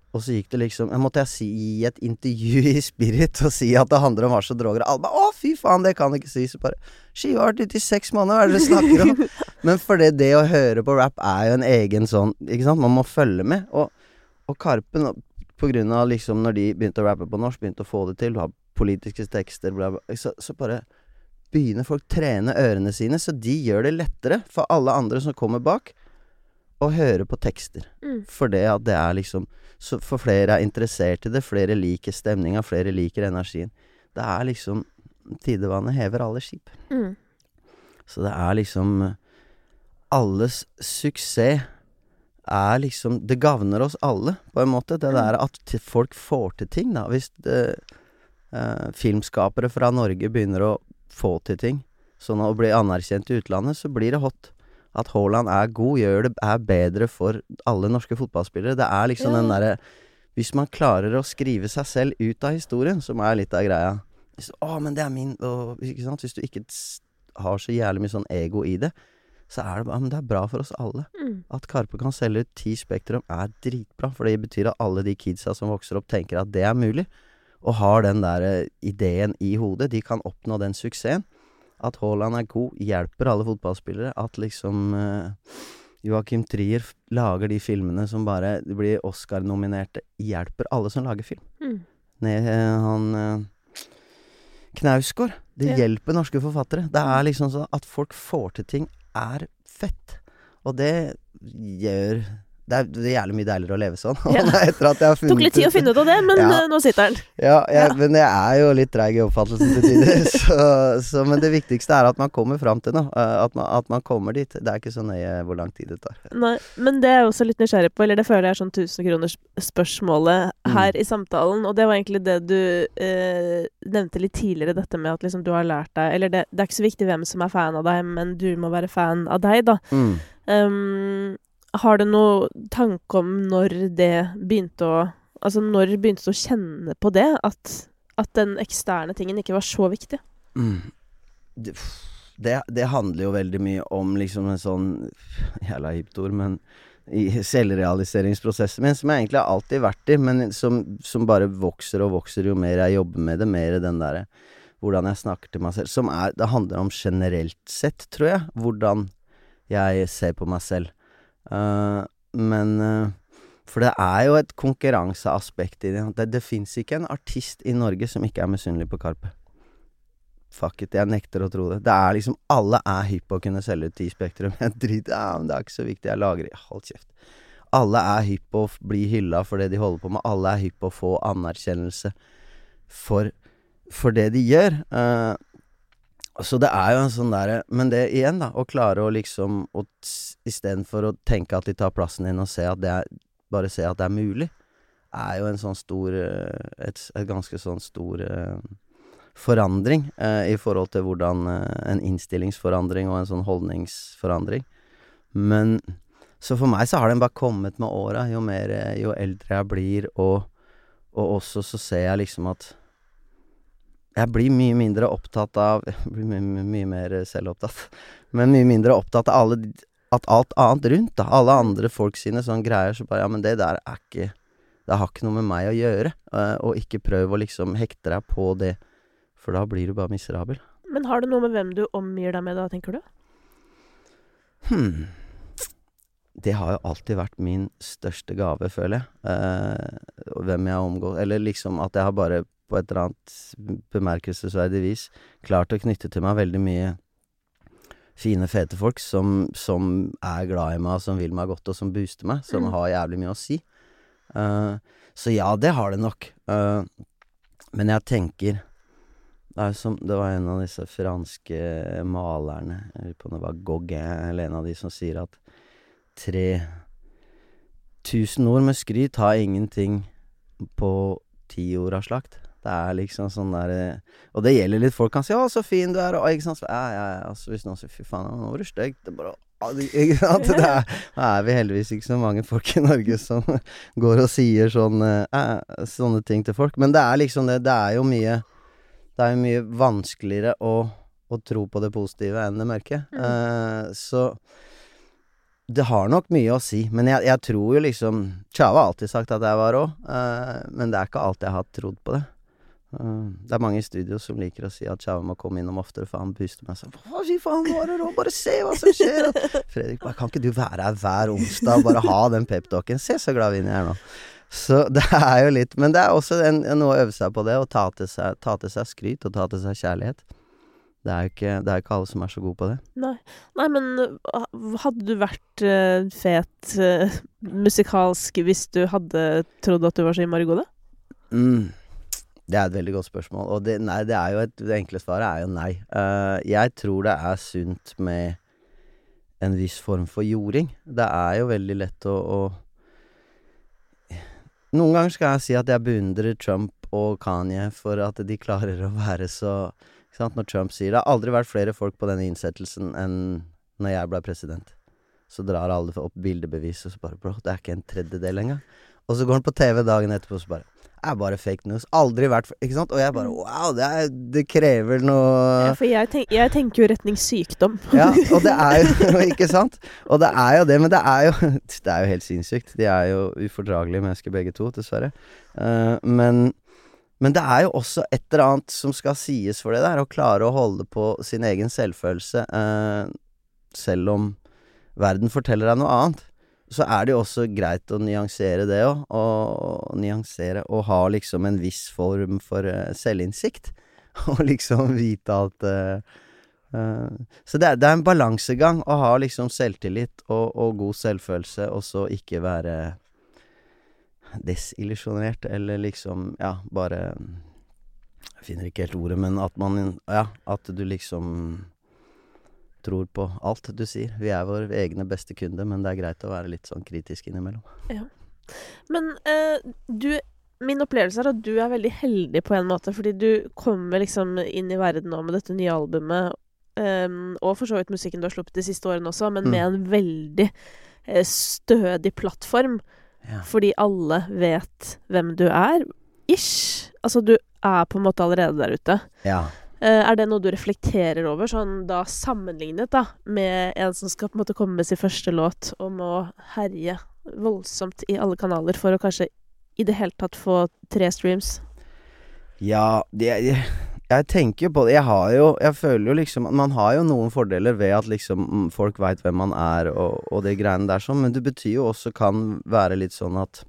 Og så gikk det liksom Jeg måtte jeg si i et intervju i Spirit og si at det handler om hasj og droger. Og alle bare 'Å, fy faen, det kan jeg ikke si'. Så bare 'Skiva har vært ute i seks måneder, hva er det dere snakker om?' [LAUGHS] Men fordi det å høre på rap er jo en egen sånn Ikke sant? Man må følge med. Og, og Karpe, nå- på grunn av liksom når de begynte å rappe på norsk, begynte å få det til, ha politiske tekster, bla, bla, så, så bare begynner folk å trene ørene sine, så de gjør det lettere for alle andre som kommer bak, å høre på tekster. Mm. For det at det er liksom så For flere er interessert i det, flere liker stemninga, flere liker energien. Det er liksom Tidevannet hever alle skip. Mm. Så det er liksom Alles suksess er liksom Det gagner oss alle, på en måte. Det der at folk får til ting, da. Hvis det, eh, filmskapere fra Norge begynner å få til ting, sånn å bli anerkjent i utlandet, så blir det hot. At Haaland er god, gjør det er bedre for alle norske fotballspillere. Det er liksom Ja. den derre Hvis man klarer å skrive seg selv ut av historien, som er litt av greia Å, men det er min og, Ikke sant? Hvis du ikke har så jævlig mye sånn ego i det, så er det bare Men det er bra for oss alle. Mm. At Karpe kan selge ut ti Spektrum er dritbra, for det betyr at alle de kidsa som vokser opp, tenker at det er mulig, og har den der eh, ideen i hodet. De kan oppnå den suksessen. At Haaland er god, hjelper alle fotballspillere. At liksom uh, Joakim Trier lager de filmene som bare blir Oscar-nominerte. Hjelper alle som lager film. Mm. Ned, eh, han uh, Knausgård. Det hjelper norske forfattere. Det er liksom sånn at folk får til ting, er fett. Og det gjør det er, det er jævlig mye deiligere å leve sånn. [LAUGHS] Ja. Etter at jeg har funnet Tok litt tid å finne ut av det, men Ja. eh, nå sitter den. Ja, jeg, Ja. men jeg er jo litt treig i oppfattelsen til tider. [LAUGHS] Så, så, men det viktigste er at man kommer fram til noe. eh, At man, at man kommer dit. Det er ikke så nøye hvor lang tid det tar. Nei, men det er jeg også litt nysgjerrig på, eller det føler jeg er sånn tusenkronersspørsmålet Mm. her i samtalen. Og det var egentlig det du eh, nevnte litt tidligere, dette med at liksom du har lært deg Eller det, det er ikke så viktig hvem som er fan av deg, men du må være fan av deg, da. Mm. Um, har du noen tanke om når det begynte å Altså når begynte du å kjenne på det? At, at den eksterne tingen ikke var så viktig? Mm. Det, det, handler jo veldig mye om liksom en sånn Jævla hipt ord, men i selvrealiseringsprosessen min, som jeg egentlig har alltid vært i, men som, som bare vokser og vokser jo mer jeg jobber med det, mer den derre hvordan jeg snakker til meg selv. Som er Det handler om generelt sett, tror jeg, hvordan jeg ser på meg selv. Eh, men eh, For det er jo et konkurranseaspekt i det. Det, det fins ikke en artist i Norge som ikke er misunnelig på Karpe. Fuck it, jeg nekter å tro det. Det er liksom Alle er hypp på å kunne selge ut ti Spektrum. Jeg driter ja, men det er ikke så viktig. Jeg lager Hold kjeft. Alle er hypp på å bli hylla for det de holder på med. Alle er hypp på å få anerkjennelse for, for det de gjør. Eh, så det er jo en sånn derre Men det igjen, da, å klare å liksom Istedenfor å tenke at de tar plassen din, og se at det er Bare se at det er mulig, er jo en sånn stor eh, Et, et ganske sånn stor eh, forandring eh, i forhold til hvordan eh, En innstillingsforandring og en sånn holdningsforandring. Men Så for meg så har den bare kommet med åra. Jo mer Jo eldre jeg blir, og, og også så ser jeg liksom at jeg blir mye mindre opptatt av Jeg [LAUGHS] blir mye, mye, mer selvopptatt. Men mye mindre opptatt av alle, at alt annet rundt, da. Alle andre folk sine sånne greier. Så bare Ja, men det der er ikke Det har ikke noe med meg å gjøre. eh, og ikke prøv å liksom hekte deg på det, for da blir du bare miserabel. Men har det noe med hvem du omgir deg med da, tenker du? Hmm. Det har jo alltid vært min største gave, føler jeg. Eh, hvem jeg omgår Eller liksom at jeg har bare på et eller annet bemerkelsesverdig vis klart å knytte til meg veldig mye fine, fete folk som, som er glad i meg, som vil meg godt, og som booster meg. Som Mm. har jævlig mye å si. Uh, så ja, det har det nok. Uh, men jeg tenker det som Det var en av disse franske malerne, jeg lurer på om det var Gauguin eller en av de, som sier at 3000 ord med skryt har ingenting på ti ord av slakt. Det er liksom sånn der Og det gjelder litt Folk kan si 'Å, så fin du er', og ikke sant. Så, ja, ja, ja. Altså, hvis noen sier 'fy faen, nå var du stygg', det bare Ikke sant. Det er, er vi heldigvis ikke så mange folk i Norge som [LAUGHS] går og sier sånne, eh, sånne ting til folk. Men det er liksom det. Det er jo mye Det er jo mye vanskeligere å, å tro på det positive enn det mørke. Mm. Eh, så det har nok mye å si, men jeg, jeg tror jo liksom Tjave har alltid sagt at jeg var rå, uh, men det er ikke alltid jeg har trodd på det. Eh, det er mange i studio som liker å si at Chava må komme innom oftere, for han puster meg sånn Hva fy faen, nå er du rå, bare se hva som skjer'. Fredrik bare 'Kan ikke du være her hver onsdag og bare ha den peptalken? Se så glad vi er nå'. Så det er jo litt Men det er også en, noe å øve seg på det, å ta til seg, ta til seg skryt og ta til seg kjærlighet. Det er jo ikke, det er ikke alle som er så gode på det. Nei. Nei, men uh, hadde du vært uh, fet uh, musikalsk hvis du hadde trodd at du var så innmari god, da? Mm. Det er et veldig godt spørsmål. Og det, nei, det er jo et, det enkle svaret er jo nei. Uh, jeg tror det er sunt med en viss form for jording. Det er jo veldig lett å, å Noen ganger skal jeg si at jeg beundrer Trump og Kanye for at de klarer å være så ikke sant? Når Trump sier det har aldri vært flere folk på denne innsettelsen enn når jeg ble president. Så drar alle opp bildebevis, og så bare Bro, det er ikke en tredjedel engang. Og så går han på TV dagen etterpå, og så bare er bare fake news. Aldri vært Ikke sant? Og jeg bare wow, det, er, det krever noe Ja, for jeg, tenk, jeg tenker jo retning sykdom. Ja, og det er [LAUGHS] jo [LAUGHS] Ikke sant? Og det er jo det, men det er jo [LAUGHS] Det er jo helt sinnssykt. De er jo ufordragelige mennesker begge to, dessverre. Uh, men men det er jo også et eller annet som skal sies for det der, å klare å holde på sin egen selvfølelse, uh, selv om verden forteller deg noe annet. Så er det jo også greit å nyansere det òg, og nyansere og ha liksom en viss form for eh, selvinnsikt. [LAUGHS] Og liksom vite at uh, så det er, det er en balansegang å ha liksom selvtillit og, og god selvfølelse, og så ikke være desillusjonert, eller liksom, ja, bare Jeg finner ikke helt ordet, men at man Ja, at du liksom tror på alt du sier. Vi er vår egne beste kunde, men det er greit å være litt sånn kritisk innimellom. Men eh, du Min opplevelse er at du er veldig heldig på en måte, fordi du kommer liksom inn i verden nå med dette nye albumet, ehm, og for så vidt musikken du har sluppet de siste årene også, men Mm. med en veldig eh, stødig plattform, Ja. fordi alle vet hvem du er. Ish. Altså, du er på en måte allerede der ute. ja. Eh, er det noe du reflekterer over, sånn da sammenlignet da, med en som skal på en måte komme med sin første låt og må herje voldsomt i alle kanaler for å kanskje i det hele tatt få tre streams? Ja, jeg, jeg tenker jo på det. Jeg har jo Jeg føler jo liksom at Man har jo noen fordeler ved at liksom mm, folk veit hvem man er og, og det greiene der sånn, men det betyr jo også kan være litt sånn at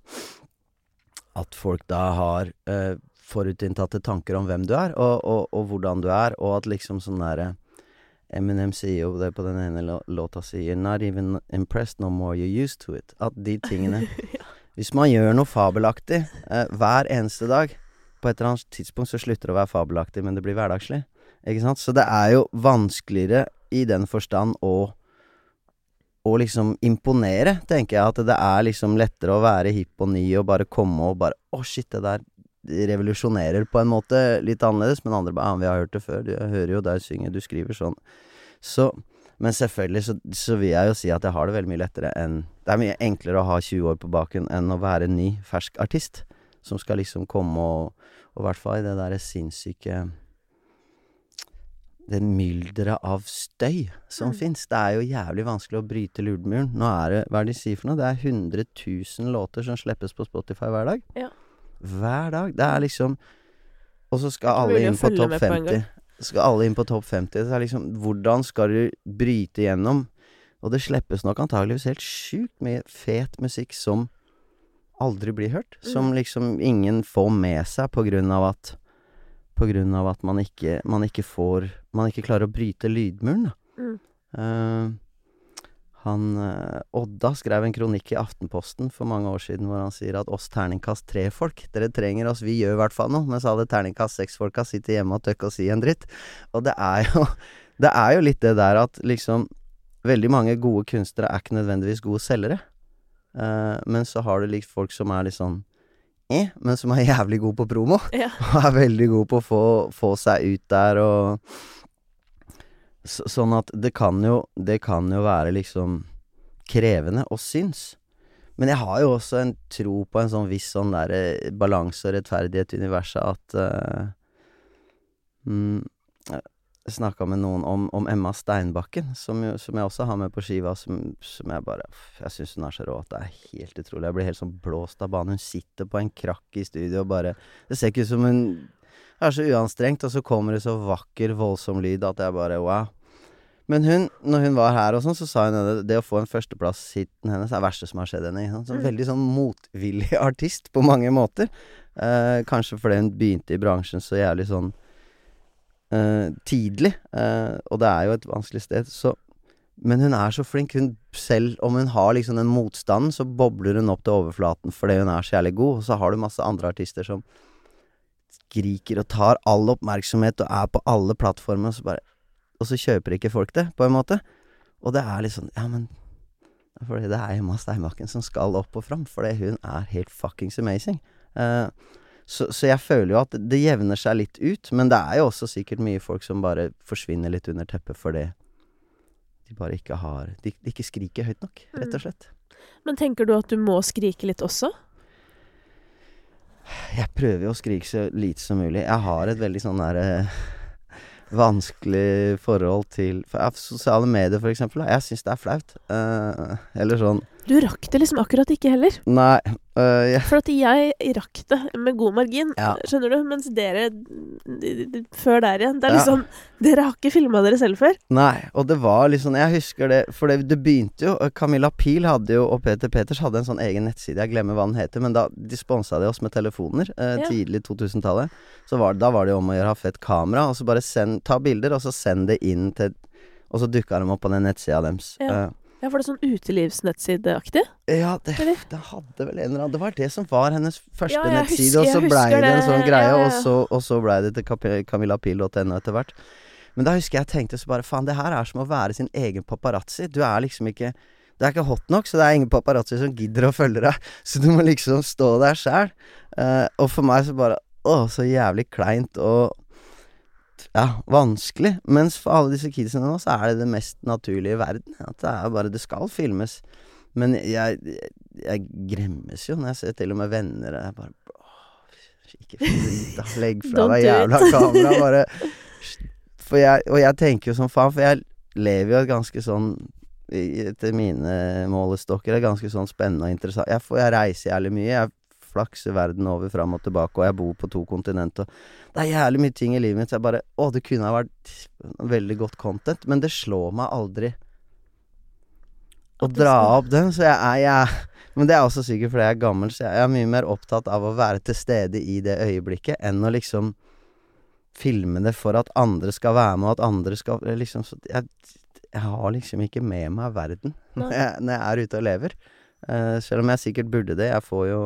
At folk da har eh, forutinntatte tanker om hvem du er, og, og, og hvordan du er, og at liksom sånn derre Eminem sier jo det på den ene låta si You're not even impressed no more, you're used to it. At de tingene [LAUGHS] Hvis man gjør noe fabelaktig eh, hver eneste dag, på et eller annet tidspunkt så slutter det å være fabelaktig, men det blir hverdagslig. Ikke sant? Så det er jo vanskeligere i den forstand å å liksom imponere, tenker jeg. At det er liksom lettere å være hipp og ny og bare komme og bare Å, shit, det der revolusjonerer på en måte litt annerledes. Men andre bare Ja, vi har hørt det før. Du hører jo deg synge, du skriver sånn. Så Men selvfølgelig så, så vil jeg jo si at jeg har det veldig mye lettere enn Det er mye enklere å ha 20 år på baken enn å være en ny, fersk artist. Som skal liksom komme og Og i hvert fall i det derre sinnssyke det mylderet av støy som Mm. fins. Det er jo jævlig vanskelig å bryte lurdemuren Nå er det Hva er det de sier for noe? Det er 100 000 låter som slippes på Spotify hver dag. Ja. Hver dag. Det er liksom Og så skal alle inn på topp 50. på 50. Skal alle inn på topp 50. Så er liksom Hvordan skal du bryte gjennom? Og det slippes nok antageligvis helt sjukt mye fet musikk som aldri blir hørt. Som Mm. liksom ingen får med seg på grunn av at På grunn av at man ikke, man ikke får Man ikke klarer å bryte lydmuren, da. Mm. Eh, han eh, Odda skrev en kronikk i Aftenposten for mange år siden hvor han sier at oss terningkast tre-folk, dere trenger oss, vi gjør i hvert fall noe, mens alle terningkast seks-folka sitter hjemme og tør ikke å si en dritt. Og det er jo [LAUGHS] Det er jo litt det der at liksom Veldig mange gode kunstnere er ikke nødvendigvis gode selgere. Eh, men så har du litt folk som er litt sånn eh, men som er jævlig gode på promo. Ja. [LAUGHS] Og er veldig gode på å få, få seg ut der og så, Sånn at det kan jo Det kan jo være liksom krevende og syns. Men jeg har jo også en tro på en sånn viss sånn derre balanse og rettferdighet i universet at uh, mm, Jeg snakka med noen om, om Emma Steinbakken, som, jo, som jeg også har med på skiva, som, som jeg bare Jeg syns hun er så rå at det er helt utrolig. Jeg blir helt sånn blåst av banen. Hun sitter på en krakk i studio og bare Det ser ikke ut som hun er så uanstrengt, og så kommer det så vakker, voldsom lyd at jeg bare wow. Men hun, når hun var her og sånn, så sa hun at det å få en førsteplass-hiten hennes er det verste som har skjedd henne. ikke sant? Sånn, Mm. Veldig sånn motvillig [LAUGHS] artist på mange måter. Eh, kanskje fordi hun begynte i bransjen så jævlig sånn eh, tidlig. Eh, og det er jo et vanskelig sted, så Men hun er så flink. Hun, selv om hun har liksom den motstanden, så bobler hun opp til overflaten fordi hun er så jævlig god. Og så har du masse andre artister som skriker og tar all oppmerksomhet og er på alle plattformer, og så bare Og så kjøper ikke folk det, på en måte. Og det er litt sånn Ja, men fordi det er Emma Steinbakken som skal opp og fram, fordi hun er helt fuckings amazing. Uh, så, så jeg føler jo at det jevner seg litt ut, men det er jo også sikkert mye folk som bare forsvinner litt under teppet fordi de bare ikke har De, de ikke skriker høyt nok, rett og slett. Men tenker du at du må skrike litt også? Jeg prøver jo å skrike så lite som mulig. Jeg har et veldig sånn derre vanskelig forhold til for, Sosiale medier, for eksempel. Jeg syns det er flaut. Uh, eller sånn Du rakk det liksom akkurat ikke heller. Nei. Uh, yeah. For at jeg rakk det med god margin, Ja. skjønner du? Mens dere før der igjen Det er Ja. liksom Dere har ikke filma dere selv før. nei, og det var liksom Jeg husker det, for det, det begynte jo øh, Camilla Pil hadde jo, og Peter Peters hadde en sånn egen nettside, jeg glemmer hva den heter, men da de sponsa de oss med telefoner, eh, Ja. tidlig 2000-tallet. Så var, da var det jo om å gjøre å ha fett kamera, og så bare send, ta bilder, og så send det inn til Og så dukka de opp på den nettsida deres. Ja. Eh, Ja, Var det sånn utelivsnettsideaktig? Ja, det, det hadde vel en eller annen Det var det som var hennes første Ja, nettside, husker- og så blei det en sånn greie, Ja, ja, og så, og så blei det til camillapil.no etter hvert. Men da husker jeg jeg tenkte så bare faen, det her er som å være sin egen paparazzi. Du er liksom ikke Du er ikke hot nok, så det er ingen paparazzi som gidder å følge deg. Så du må liksom stå der sjæl. og for meg så bare Å, så jævlig kleint og ja, vanskelig. Mens for alle disse kidsene nå, så er det det mest naturlige i verden. At det er bare Det skal filmes. Men jeg, jeg, jeg gremmes jo når jeg ser til og med venner og jeg bare Ikke fint, da. Legg fra deg jævla kamera. Bare for jeg, Og jeg tenker jo som faen, for jeg lever jo et ganske sånn etter mine målestokker er ganske sånn spennende og interessant. Jeg, får, jeg reiser jævlig mye. Jeg flakser verden over fram og tilbake, og jeg bor på to kontinent. Og det er jævlig mye ting i livet mitt så jeg bare Å, det kunne ha vært veldig godt content, men det slår meg aldri å dra opp den, så jeg er jeg Men det er også sikkert fordi jeg er gammel, så jeg er mye mer opptatt av å være til stede i det øyeblikket enn å liksom filme det for at andre skal være med, og at andre skal liksom jeg, jeg har liksom ikke med meg verden når jeg, når jeg er ute og lever. Uh, selv om jeg sikkert burde det. Jeg får jo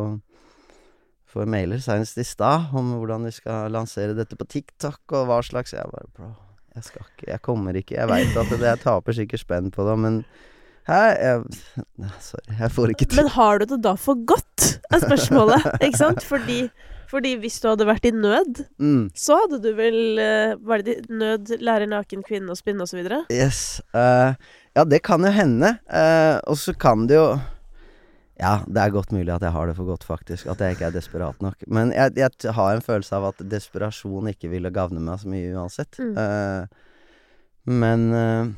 får mailer seinest i stad om hvordan vi skal lansere dette på TikTok og hva slags Jeg bare Bro, jeg skal ikke Jeg kommer ikke. Jeg veit at det, jeg taper sikkert spenn på det, men Hæ? Jeg, sorry, jeg får ikke til. Men har du det da for godt, er spørsmålet. ikke sant? Fordi, fordi hvis du hadde vært i nød, Mm. så hadde du vel eh, Var det i nød, lære naken kvinne å spinne osv.? Yes. Uh, ja, det kan jo hende. Uh, og så kan det jo Ja, det er godt mulig at jeg har det for godt, faktisk. At jeg ikke er desperat nok. Men jeg, jeg har en følelse av at desperasjon ikke ville gagne meg så mye uansett. Mm. Uh, men uh,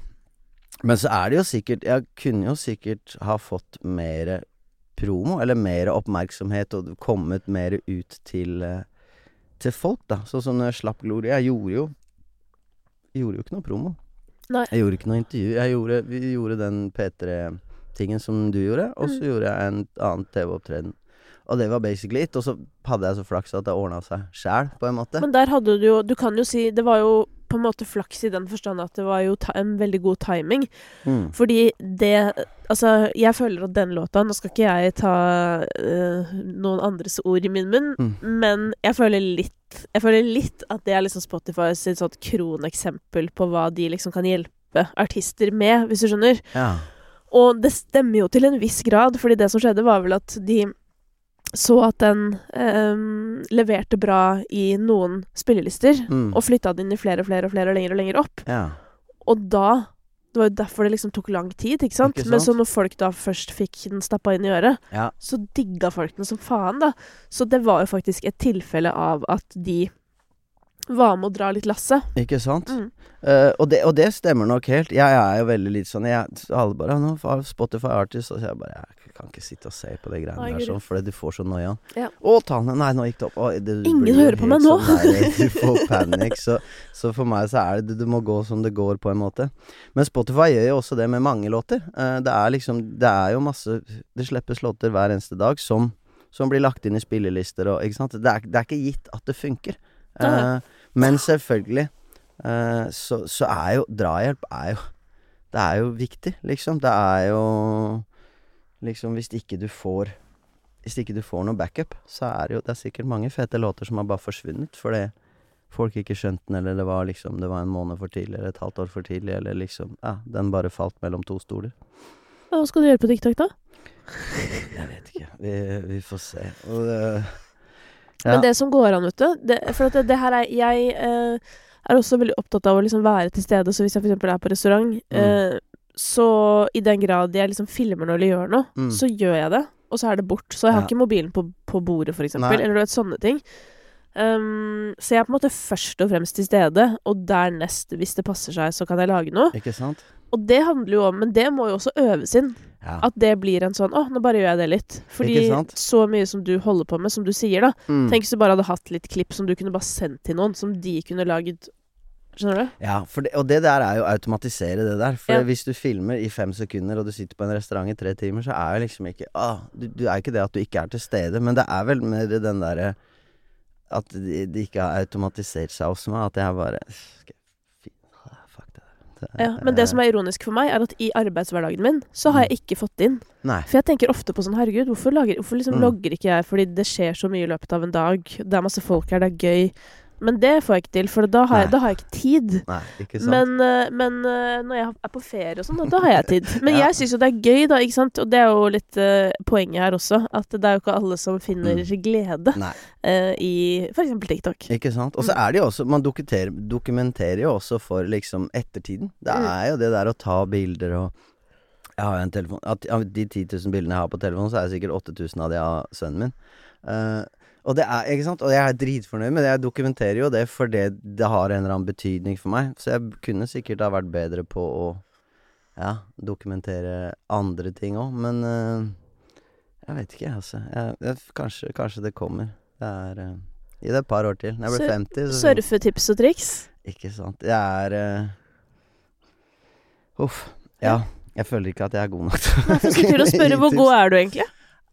Men så er det jo sikkert Jeg kunne jo sikkert ha fått mer promo, eller mer oppmerksomhet, og kommet mer ut til uh, til folk, da. Sånn som når jeg slapp Gloria. Jeg gjorde jo Gjorde jo ikke noe promo. Nei. Jeg gjorde ikke noe intervju. Jeg gjorde, vi gjorde den P3-tingen som du gjorde, og så Mm. gjorde jeg en annen TV-opptreden. Og det var basically it. Og så hadde jeg så flaks at det ordna seg sjæl, på en måte. Men der hadde du jo Du kan jo si Det var jo på en måte flaks i den forstand at det var jo en veldig god timing. Mm. Fordi det Altså, jeg føler at den låta Nå skal ikke jeg ta øh, noen andres ord i min munn, Mm. men jeg føler litt Jeg føler litt at det er liksom Spotify sitt sånt kroneksempel på hva de liksom kan hjelpe artister med, hvis du skjønner. Ja. Og det stemmer jo til en viss grad, fordi det som skjedde, var vel at de så at den um, leverte bra i noen spillelister, Mm. og flytta den inn i flere og flere og flere og lenger og lenger opp. ja. Og da Det var jo derfor det liksom tok lang tid, ikke sant? Ikke Men så sant? når folk da først fikk den stappa inn i øret, Ja. så digga folk den som faen, da. Så det var jo faktisk et tilfelle av at de var med å dra litt lasset. Ikke sant? Mm. Uh, og, det, og det stemmer nok helt. Jeg er jo veldig litt sånn jeg, Alle bare «Ja, 'Nå Spotify Artist', og så jeg bare Jeg kan ikke sitte og se på de greiene Nei, der sånn, fordi du får så noia. Ja. Å, tannene Nei, nå gikk det opp. Å, det, Ingen hører på meg nå. Sånn der, du får panikk. Så, så for meg så er det Du må gå som det går, på en måte. Men Spotify gjør jo også det med mange låter. Uh, det er liksom Det er jo masse Det slippes låter hver eneste dag som som blir lagt inn i spillelister og Ikke sant. Det er, det er ikke gitt at det funker. Uh, Eh, men selvfølgelig eh, så, så er jo Drahjelp er jo Det er jo viktig, liksom. Det er jo Liksom, hvis ikke du får Hvis ikke du får noe backup, så er det jo Det er sikkert mange fete låter som har bare forsvunnet fordi folk ikke skjønte den, eller det var liksom Det var en måned for tidlig, eller et halvt år for tidlig, eller liksom Ja, den bare falt mellom to stoler. Hva skal du gjøre på TikTok, da? Jeg vet ikke. Vi, vi får se. Og det Ja. Men det som går an, vet du det, For at det, det her er Jeg eh, er også veldig opptatt av å liksom være til stede. Så hvis jeg f.eks. er på restaurant, Mm. eh, så i den grad jeg liksom filmer noe eller gjør noe, Mm. så gjør jeg det. Og så er det bort. Så jeg har Ja. ikke mobilen på, på bordet, f.eks. Eller du vet, sånne ting. Um, så jeg er på en måte først og fremst til stede, og dernest, hvis det passer seg, så kan jeg lage noe. Ikke sant? Og det handler jo om Men det må jo også øves inn. Ja. At det blir en sånn 'Å, nå bare gjør jeg det litt'. Fordi så mye som du holder på med, som du sier, da. Mm. Tenk hvis du bare hadde hatt litt klipp som du kunne bare sendt til noen, som de kunne laget Skjønner du? Ja, for det, og det der er jo å automatisere det der. For Ja. hvis du filmer i fem sekunder, og du sitter på en restaurant i tre timer, så er jo liksom ikke ah, du, du er ikke det at du ikke er til stede, men det er vel mer den derre At det de ikke har automatisert seg hos meg. At jeg bare Fuck det. Det- Ja, men det som er ironisk for meg, er at i arbeidshverdagen min så har jeg ikke fått det inn. Nei. For jeg tenker ofte på sånn Herregud, hvorfor, lager, hvorfor liksom Mm. logger ikke jeg? Fordi det skjer så mye i løpet av en dag. Det er masse folk her, det er gøy. Men det får jeg ikke til, for da har jeg, da har jeg ikke tid. Nei, ikke sant? Men, eh, men eh, når jeg er på ferie og sånn, da, har jeg tid. [LAUGHS] Men Ja. jeg syns jo det er gøy, da, ikke sant. Og det er jo litt uh, poenget her også. At det er jo ikke alle som finner Mm. glede eh, i f.eks. TikTok. Ikke sant? Og så Mm. er det jo også Man dokumenterer, dokumenterer jo også for liksom ettertiden. Det Mm. er jo det der å ta bilder og Jeg har jo en telefon Av de 10 000 bildene jeg har på telefonen, så er det sikkert 8000 av de av sønnen min. Eh, og det er, ikke sant? Og jeg er dritfornøyd med det. Jeg dokumenterer jo det fordi det har en eller annen betydning for meg. Så jeg kunne sikkert ha vært bedre på å ja, dokumentere andre ting òg, men uh, jeg vet ikke, altså. Jeg, jeg, kanskje, kanskje det kommer. Det er uh, Gi det et par år til. Når jeg blir Sur- 50, så Surfetips og triks. Ikke sant. Jeg er uh, Uff. Ja. Jeg føler ikke at jeg er god nok Nei, jeg skulle til å spørre, [LAUGHS] hvor god er du egentlig?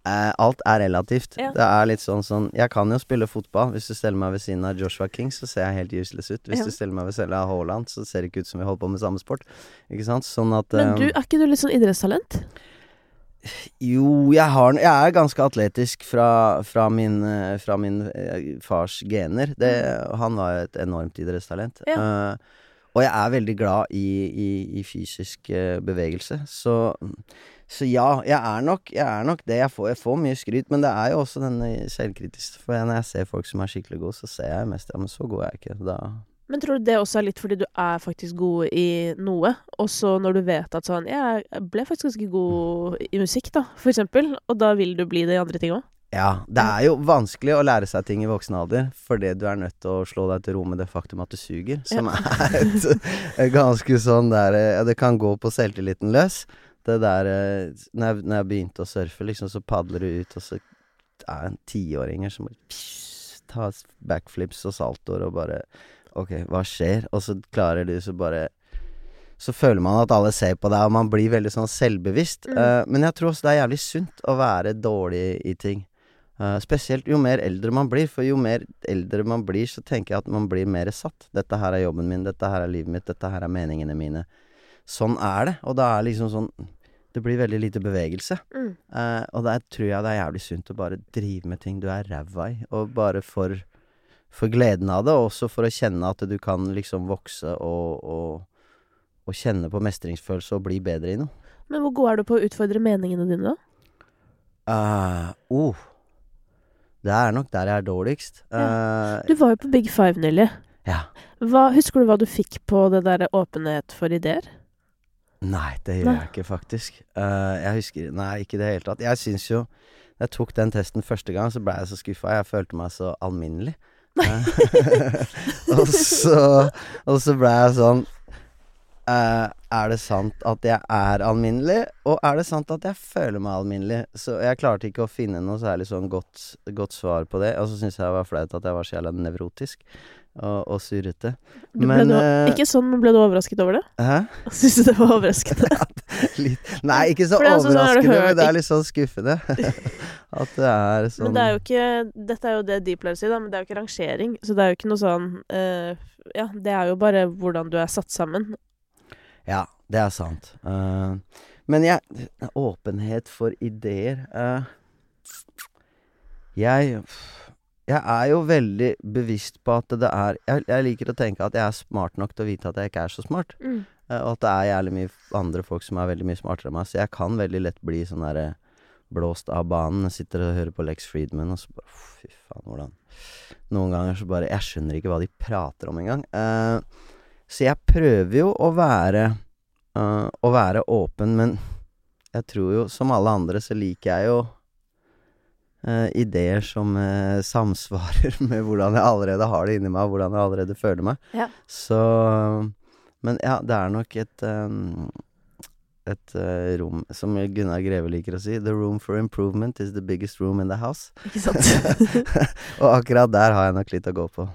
Eh, alt er relativt. Ja. Det er litt sånn sånn Jeg kan jo spille fotball. Hvis du steller meg ved siden av Joshua King, så ser jeg helt useless ut. Hvis Ja. du steller meg ved siden av Haaland, så ser det ikke ut som vi holder på med samme sport. Ikke sant? Sånn at Men eh, du, er ikke du litt sånn idrettstalent? Jo, jeg har Jeg er ganske atletisk fra, fra min, eh, fra min eh, fars gener. Det, han var jo et enormt idrettstalent. Ja. Uh, og jeg er veldig glad i, i, i fysisk bevegelse. Så, så ja, jeg er nok Jeg er nok det. Jeg får, jeg får mye skryt, men det er jo også denne selvkritiske. For når jeg ser folk som er skikkelig gode, så ser jeg mest Ja, men så god er jeg ikke. Da Men tror du det også er litt fordi du er faktisk god i noe, og så når du vet at sånn Jeg ble faktisk ganske god i musikk, da, for eksempel, og da vil du bli det i andre ting òg? Ja, det er jo vanskelig å lære seg ting i voksen alder, fordi du er nødt til å slå deg til ro med det faktum at du suger, som er et, et ganske sånn der ja, Det kan gå på selvtilliten løs. Det der eh, når jeg, når jeg begynte å surfe, liksom, så padler du ut, og så er en tiåringer som bare tar backflips og saltoer og bare Ok, hva skjer? Og så klarer du så bare så føler man at alle ser på deg, og man blir veldig sånn selvbevisst. Mm. Uh, men jeg tror også det er jævlig sunt å være dårlig i ting. Uh, spesielt jo mer eldre man blir, for jo mer eldre man blir, så tenker jeg at man blir mer satt. Dette her er jobben min, dette her er livet mitt, dette her er meningene mine. Sånn er det, og da er liksom sånn Det blir veldig lite bevegelse. Mm. Eh, og der tror jeg det er jævlig sunt å bare drive med ting du er ræva i, og bare for, for gleden av det, og også for å kjenne at du kan liksom vokse og, og, og kjenne på mestringsfølelse og bli bedre i noe. Men hvor god er du på å utfordre meningene dine, da? Uh, oh. Det er nok der jeg er dårligst. Eh, Du var jo på Big Five nylig. ja. Hva, husker du hva du fikk på det derre åpenhet for ideer? Nei, det gjør Nei. jeg ikke, faktisk. Uh, jeg husker Nei, ikke i det hele tatt. Jeg syns jo Da jeg tok den testen første gang, så ble jeg så skuffa. Jeg følte meg så alminnelig. [LAUGHS] Eh, [LAUGHS] og så Og så ble jeg sånn eh, Er det sant at jeg er alminnelig, og er det sant at jeg føler meg alminnelig? Så jeg klarte ikke å finne noe særlig sånn godt, godt svar på det. Og så syns jeg det var flaut at jeg var så jævla nevrotisk og, og surrete. Men, du, eh, ikke sånn, men ble du overrasket over det? Hæ? [LAUGHS] Syns du det var overraskende? [LAUGHS] litt Nei, ikke så er sånn, overraskende, hørt- men det er litt sånn skuffende. [LAUGHS] At det er sånn Men det er jo ikke Dette er jo det de pleier å si, da, men det er jo ikke rangering. Så det er jo ikke noe sånn uh, Ja, det er jo bare hvordan du er satt sammen. Ja, det er sant. Eh, men jeg Åpenhet for ideer eh, Jeg Jeg er jo veldig bevisst på at det er jeg, jeg liker å tenke at jeg er smart nok til å vite at jeg ikke er så smart. Mm. Eh, Og at det er jævlig mye andre folk som er veldig mye smartere enn meg. Så jeg kan veldig lett bli sånn derre blåst av banen. Jeg sitter og hører på Lex Friedman, og så bare Fy faen, hvordan Noen ganger så bare Jeg skjønner ikke hva de prater om engang. Uh, så jeg prøver jo å være uh, Å være åpen, men jeg tror jo, som alle andre, så liker jeg jo uh, ideer som uh, samsvarer [LAUGHS] med hvordan jeg allerede har det inni meg, og hvordan jeg allerede føler meg. Ja. Så Men ja, det er nok et um, et uh, rom Som Gunnar Greve liker å si, 'The room for improvement is the biggest room in the house'. [LAUGHS] Ikke sant? [LAUGHS] Og akkurat der har jeg nok litt å gå på.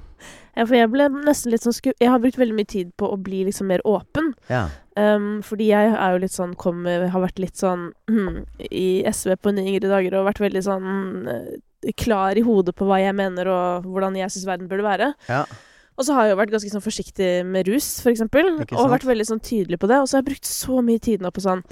ja, for jeg ble nesten litt sånn sku... Jeg har brukt veldig mye tid på å bli liksom mer åpen. Ja. Um, fordi jeg er jo litt sånn kom, Har vært litt sånn hmm, i SV på mine yngre dager og vært veldig sånn eh, klar i hodet på hva jeg mener og hvordan jeg syns verden burde være. ja. Og så har jeg jo vært ganske sånn forsiktig med rus, for eksempel. Og vært veldig sånn tydelig på det. Og så har jeg brukt så mye tid nå på sånn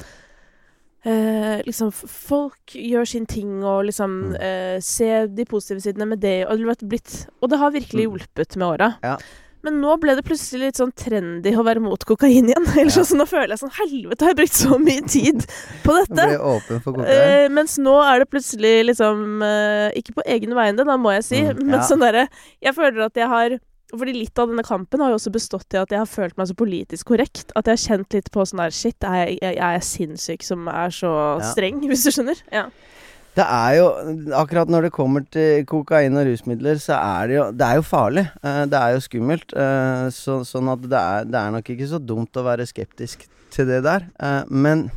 eh, liksom Folk gjør sin ting og liksom Mm. eh, Se de positive sidene med det. Og, det, blitt, og det har virkelig Mm. hjulpet med åra. Ja. Men nå ble det plutselig litt sånn trendy å være mot kokain igjen. [LAUGHS] Ellers Ja. så nå føler jeg sånn Helvete, har jeg brukt så mye tid på Jeg dette? ble åpen for kokain. Eh, mens nå er det plutselig liksom eh, Ikke på egne vegne, da må jeg si, Mm, [LAUGHS] men ja. sånn derre Jeg føler at jeg har fordi litt av denne kampen har jo også bestått i at jeg har følt meg så politisk korrekt. At jeg har kjent litt på sånn der Shit, er jeg, jeg er sinnssyk som er så Ja. streng, [LAUGHS] hvis du skjønner? Ja. Det er jo Akkurat når det kommer til kokain og rusmidler, så er det jo Det er jo farlig. Eh, Det er jo skummelt. eh, Så, sånn at det er, det er nok ikke så dumt å være skeptisk til det der. Eh, Men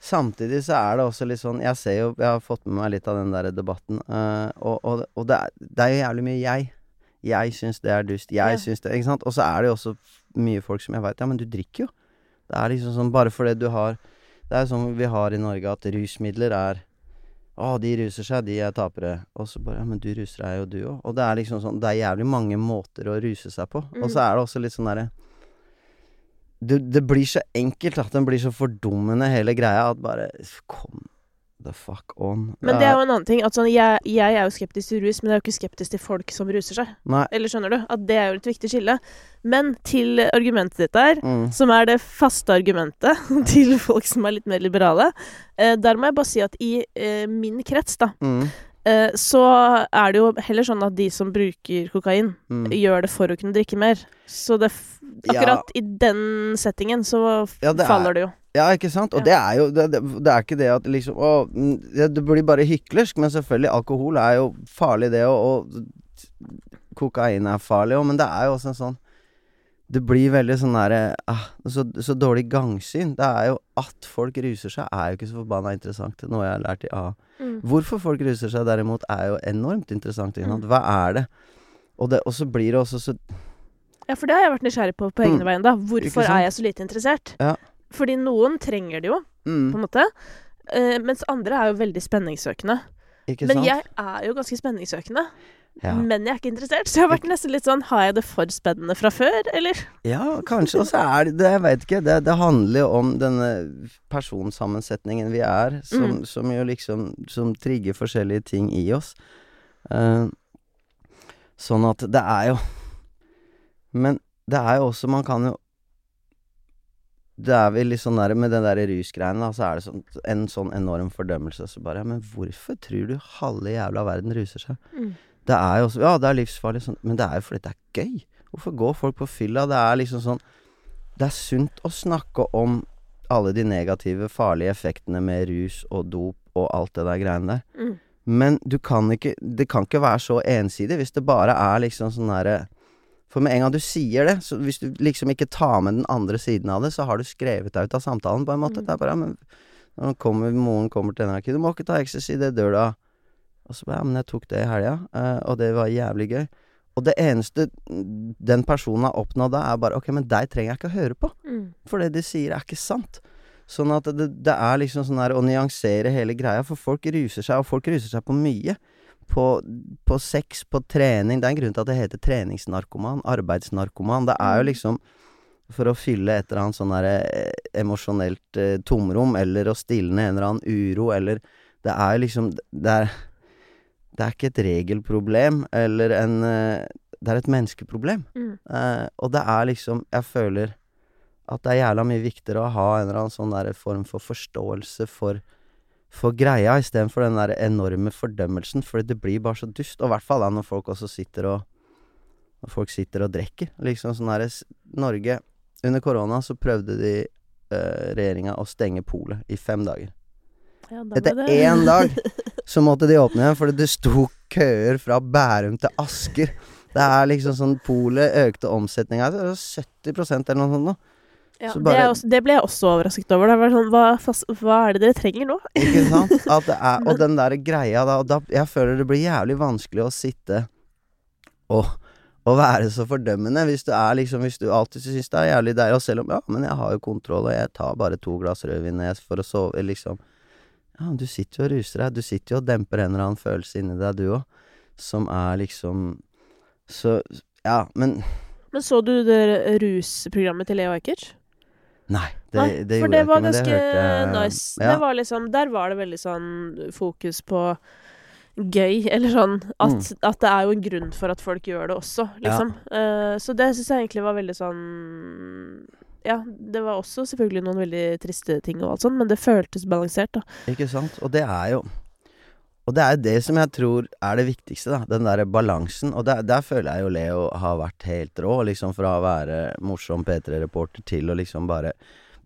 samtidig så er det også litt sånn Jeg ser jo Jeg har fått med meg litt av den der debatten, og, og, og det, er, det er jo jævlig mye jeg. Jeg syns det er dust. Jeg Ja. syns det Ikke sant? Og så er det jo også mye folk som jeg veit Ja, men du drikker jo. Det er liksom sånn bare fordi du har Det er jo sånn vi har i Norge at rusmidler er å, de ruser seg, de er tapere. Og så bare Ja, men du ruser deg jo, du òg. Og det er liksom sånn Det er jævlig mange måter å ruse seg på. Og så Mm. er det også litt sånn derre det, det blir så enkelt at den blir så fordummende, hele greia, at bare Kom the fuck on. Men det er jo en annen ting. At sånn, jeg, jeg er jo skeptisk til rus, men jeg er jo ikke skeptisk til folk som ruser seg. Nei. Eller skjønner du? At det er jo et viktig skille. Men til argumentet ditt der, Mm. som er det faste argumentet [LAUGHS] til folk som er litt mer liberale, eh, der må jeg bare si at i eh, min krets, da, Mm. eh, så er det jo heller sånn at de som bruker kokain, Mm. gjør det for å kunne drikke mer. Så det f Ja. akkurat i den settingen så Ja, det er- faller det jo. Ja, ikke sant? Og Ja. det er jo det, det, er ikke det at liksom Å, mm, det, blir bare hyklersk, men selvfølgelig, alkohol er jo farlig, det, og, og kokain er farlig òg, men det er jo også en sånn Det blir veldig sånn derre ah, så, så dårlig gangsyn. Det er jo at folk ruser seg, er jo ikke så forbanna interessant, noe jeg har lært i A. Mm. Hvorfor folk ruser seg derimot, er jo enormt interessant. Mm. Hva er det? Og, det? og så blir det også så Ja, for det har jeg vært nysgjerrig på på egne Mm. veien, da. Hvorfor er jeg så lite interessert? Ja. Fordi noen trenger det jo, mm, på en måte. Uh, mens andre er jo veldig spenningssøkende. Ikke Men sant? jeg er jo ganske spenningssøkende. ja. Men jeg er ikke interessert. Så jeg har vært nesten litt sånn Har jeg det for spennende fra før, eller? Ja, kanskje. Og så er det det Jeg vet ikke. Det, det handler om denne personsammensetningen vi er, som, Mm. som jo liksom Som trigger forskjellige ting i oss. Uh, sånn at det er jo Men det er jo også Man kan jo Det er vel litt sånn der Med den der rusgreiene, så er det sånn, en sånn enorm fordømmelse. Så bare Ja, men hvorfor tror du halve jævla verden ruser seg? Mm. Det er jo også Ja, det er livsfarlig, sånn, men det er jo fordi det er gøy. Hvorfor går folk på fylla? Det er liksom sånn Det er sunt å snakke om alle de negative, farlige effektene med rus og dop og alt det der greiene der. Mm. Men du kan ikke Det kan ikke være så ensidig hvis det bare er liksom sånn derre For med en gang du sier det, så hvis du liksom ikke tar med den andre siden av det, så har du skrevet deg ut av samtalen på en måte. Mm. Det er bare ja, men når kommer, moren kommer til NRK, du må ikke ta ecstasy, det dør du av. Og så bare ja, men jeg tok det i helga, eh, og det var jævlig gøy. Og det eneste den personen har oppnådd da, er bare ok, men deg trenger jeg ikke å høre på. Mm. For det de sier, er ikke sant. Sånn at det, det er liksom sånn her å nyansere hele greia, for folk ruser seg, og folk ruser seg på mye. På, på sex, på trening. Det er en grunn til at det heter treningsnarkoman, arbeidsnarkoman. Det er jo Mm. liksom for å fylle et eller annet sånn derre eh, emosjonelt eh, tomrom, eller å stille ned en eller annen uro, eller Det er jo liksom Det er, det er ikke et regelproblem, eller en eh, Det er et menneskeproblem. Mm. Eh, og det er liksom Jeg føler at det er jævla mye viktigere å ha en eller annen sånn der form for forståelse for for greia, istedenfor den der enorme fordømmelsen, fordi det blir bare så dust. Og i hvert fall da når folk også sitter og Når folk sitter og drikker. Liksom sånn her Norge Under korona så prøvde de eh, regjeringa å stenge polet i fem dager. Ja, da Etter det- én dag [LAUGHS] så måtte de åpne igjen, fordi det sto køer fra Bærum til Asker. Det er liksom sånn Polet økte omsetninga 70% eller noe sånt. nå. Ja, Så det, også, det ble jeg også overrasket over. Det var sånn, hva, hva er det dere trenger nå? [LAUGHS] Ikke sant? Er, og den der greia da, da Jeg føler det blir jævlig vanskelig å sitte og, og være så fordømmende hvis du er liksom Hvis du alltid syns det er jævlig deilig, og selv om Ja, men jeg har jo kontroll, og jeg tar bare to glass rødvin for å sove, liksom. Ja, du sitter jo og ruser deg. Du sitter jo og demper en eller annen følelse inni deg, du òg, som er liksom Så Ja, men Men så du det rusprogrammet til Leo Ajkic? Nei, det, Nei, det gjorde det jeg ikke, For det var ganske hørte nice. Ja. Det var liksom, der var det veldig sånn fokus på gøy, [LAUGHS] eller sånn at, Mm. at det er jo en grunn for at folk gjør det også, liksom. Eh, så det syns jeg egentlig var veldig sånn Ja, det var også selvfølgelig noen veldig triste ting og alt sånt, men det føltes balansert, da. Ikke sant? Og det er jo Og det er det som jeg tror er det viktigste, da. Den derre balansen. Og der, der føler jeg jo Leo har vært helt rå, liksom fra å være morsom P3-reporter til å liksom bare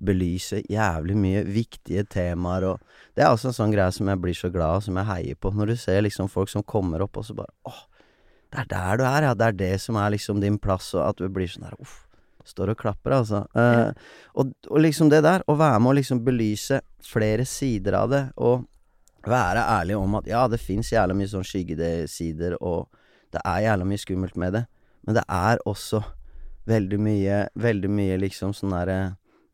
belyse jævlig mye viktige temaer og Det er også en sånn greie som jeg blir så glad av, som jeg heier på. Når du ser liksom folk som kommer opp og så bare Åh, det er der du er, ja. Det er det som er liksom din plass, og at du blir sånn der Uff. Står og klapper, altså. Eh, og, og liksom det der, å være med å liksom belyse flere sider av det, og være ærlig om at ja, det fins jævla mye sånn skyggesider, og det er jævla mye skummelt med det, men det er også veldig mye, veldig mye liksom sånn derre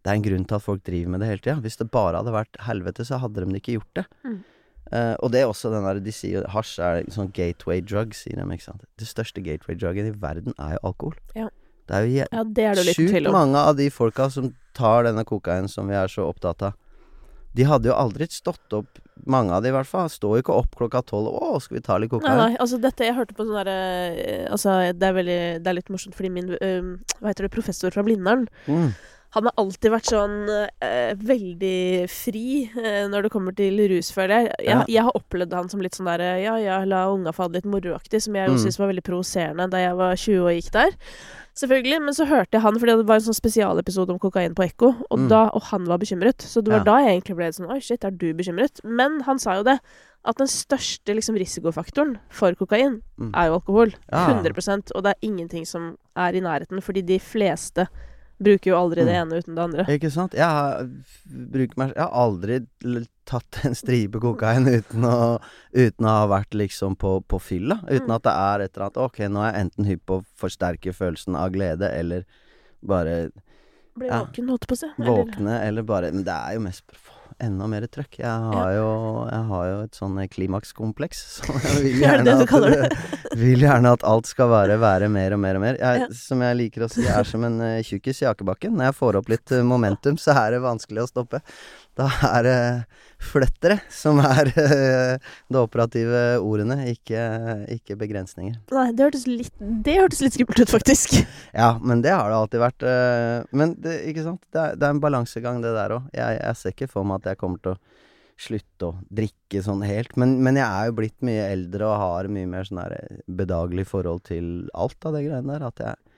Det er en grunn til at folk driver med det hele tida. Hvis det bare hadde vært helvete, så hadde de ikke gjort det. Mm. Uh, og det er også den der De sier jo hasj er sånn gateway drug, sier de, ikke sant. Det største gateway drugen i verden er jo alkohol. Ja. Det er jo Ja, Sjukt mange av de folka som tar denne kokainen som vi er så opptatt av, de hadde jo aldri stått opp Mange av de i hvert fall. Står jo ikke opp klokka tolv 'Å, skal vi ta litt Nei, kokain?' nei, altså dette Jeg hørte på sånn derre eh, Altså, det er veldig Det er litt morsomt fordi min eh, Hva heter det, professor fra Blindern Mm. Han har alltid vært sånn eh, veldig fri eh, når det kommer til rus, føler jeg. Jeg, Ja. jeg har opplevd han som litt sånn der ja ja, la unga få ha det litt moroaktig, som jeg jo Mm. syntes var veldig provoserende da jeg var 20 og gikk der. Selvfølgelig. Men så hørte jeg han, fordi det var en sånn spesialepisode om kokain på Ekko, og, Mm. da, og han var bekymret. Så det var Ja. da jeg egentlig ble sånn oi, shit, er du bekymret? Men han sa jo det, at den største liksom, risikofaktoren for kokain Mm. er jo alkohol. Ja. 100% Og det er ingenting som er i nærheten, fordi de fleste bruker jo aldri det ene uten det andre. Ikke sant? Jeg har, meg, jeg har aldri tatt en stripe kokain uten å, uten å ha vært liksom på, på fylla. Uten Mm. at det er et eller annet Ok, nå er jeg enten hypp på å forsterke følelsen av glede, eller bare Bli våken, holdt ja, på å si. Våkne, eller bare Men det er jo mest for enda mer trøkk. Jeg har jo, jeg har jo et sånn klimakskompleks, [LAUGHS] så jeg vil [LAUGHS] Er det gjerne, at, [LAUGHS] vil gjerne at alt skal være, være mer og mer og mer. Jeg. Som jeg liker å si, jeg er som en uh, tjukkis i akebakken. Når jeg får opp litt eh, momentum, så er det vanskelig å stoppe. Da er det flettere som er eh, det operative ordene, ikke, ikke begrensninger. Nei, det hørtes litt Det hørtes litt skummelt ut, faktisk. Ja, men det har det alltid vært. eh, Men det, ikke sant? Det er, det er en balansegang, det der òg. Jeg, jeg ser ikke for meg at jeg kommer til å slutte å drikke sånn helt. Men, men jeg er jo blitt mye eldre og har mye mer sånn bedagelig forhold til alt av det greiene der. At jeg,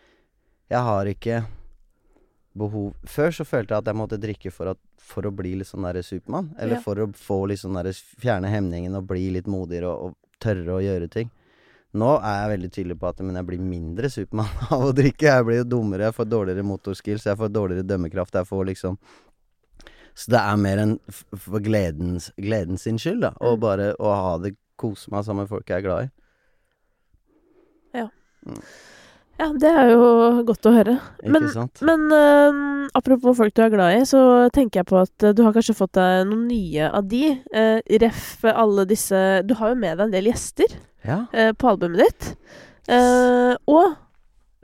jeg har ikke behov Før så følte jeg at jeg måtte drikke for, at, for å bli litt sånn derre Supermann. Eller Ja. for å få litt sånn derre Fjerne hemningen og bli litt modigere og, og tørre å gjøre ting. Nå er jeg veldig tydelig på at men jeg blir mindre Supermann [LAUGHS] av å drikke. Jeg blir jo dummere, jeg får dårligere motorskills, jeg får dårligere dømmekraft. Jeg får liksom Så det er mer enn for gledens, gledens sin skyld, da. Og Mm. bare å ha det Kose meg sammen med folk jeg er glad i. Ja, det er jo godt å høre. Men, men uh, apropos folk du er glad i, så tenker jeg på at øh, du har kanskje fått deg noen nye av de. Uh, ref alle disse Du har jo med deg en del gjester Ja. uh, på albumet ditt. Eh, og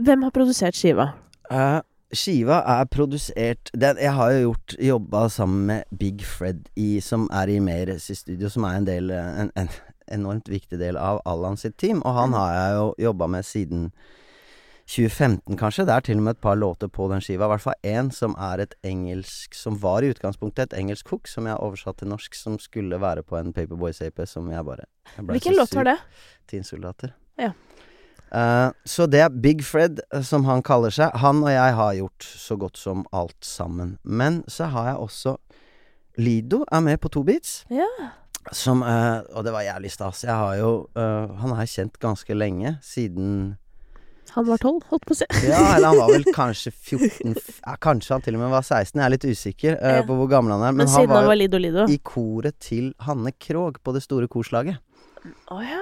hvem har produsert skiva? Eh, skiva er produsert den, Jeg har jo gjort jobba sammen med Big Fred, i, som er i Meres i studio, som er en del eh, en, en enormt viktig del av Allan sitt team. Og han Mm. har jeg jo jobba med siden 2015, kanskje. Det er til og med et par låter på den skiva. I hvert fall én som er et engelsk Som var i utgangspunktet et engelsk hook, som jeg oversatte oversatt til norsk, som skulle være på en Paperboy-CP, som jeg bare jeg Hvilken låt var det? Teensoldater Ja. Uh, så det er Big Fred, eh, som han kaller seg. Han og jeg har gjort så godt som alt sammen. Men så har jeg også Lido er med på to beats. Ja. Som uh, Og det var jævlig stas. Jeg har jo uh, Han har jeg kjent ganske lenge, siden Han var tolv, holdt på å si. Ja, eller han var vel [LAUGHS] kanskje 14 ja, Kanskje han til og med var 16. Jeg er litt usikker uh, på hvor gammel han er. Men, Men han var var Lido Lido. i koret til Hanne Krogh på det store korslaget. Oh, ja.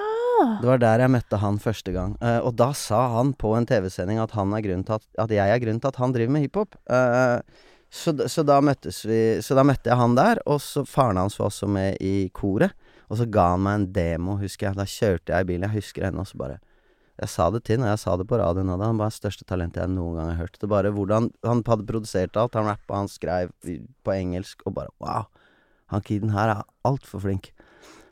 Det var der jeg møtte han første gang. Uh, og da sa han på en TV-sending at, at, at jeg er grunnen til at han driver med hiphop. Uh, så, så da møttes vi Så da møtte jeg han der, og så faren hans var også med i koret. Og så ga han meg en demo, husker jeg. Da kjørte jeg i bilen. Jeg husker ennå, så bare Jeg sa det til og jeg sa det på radioen òg. Han var det største talentet jeg noen gang har hørt. Det bare hvordan Han hadde produsert alt. Han rappa, han skrev på engelsk, og bare Wow! Han kiden her er altfor flink.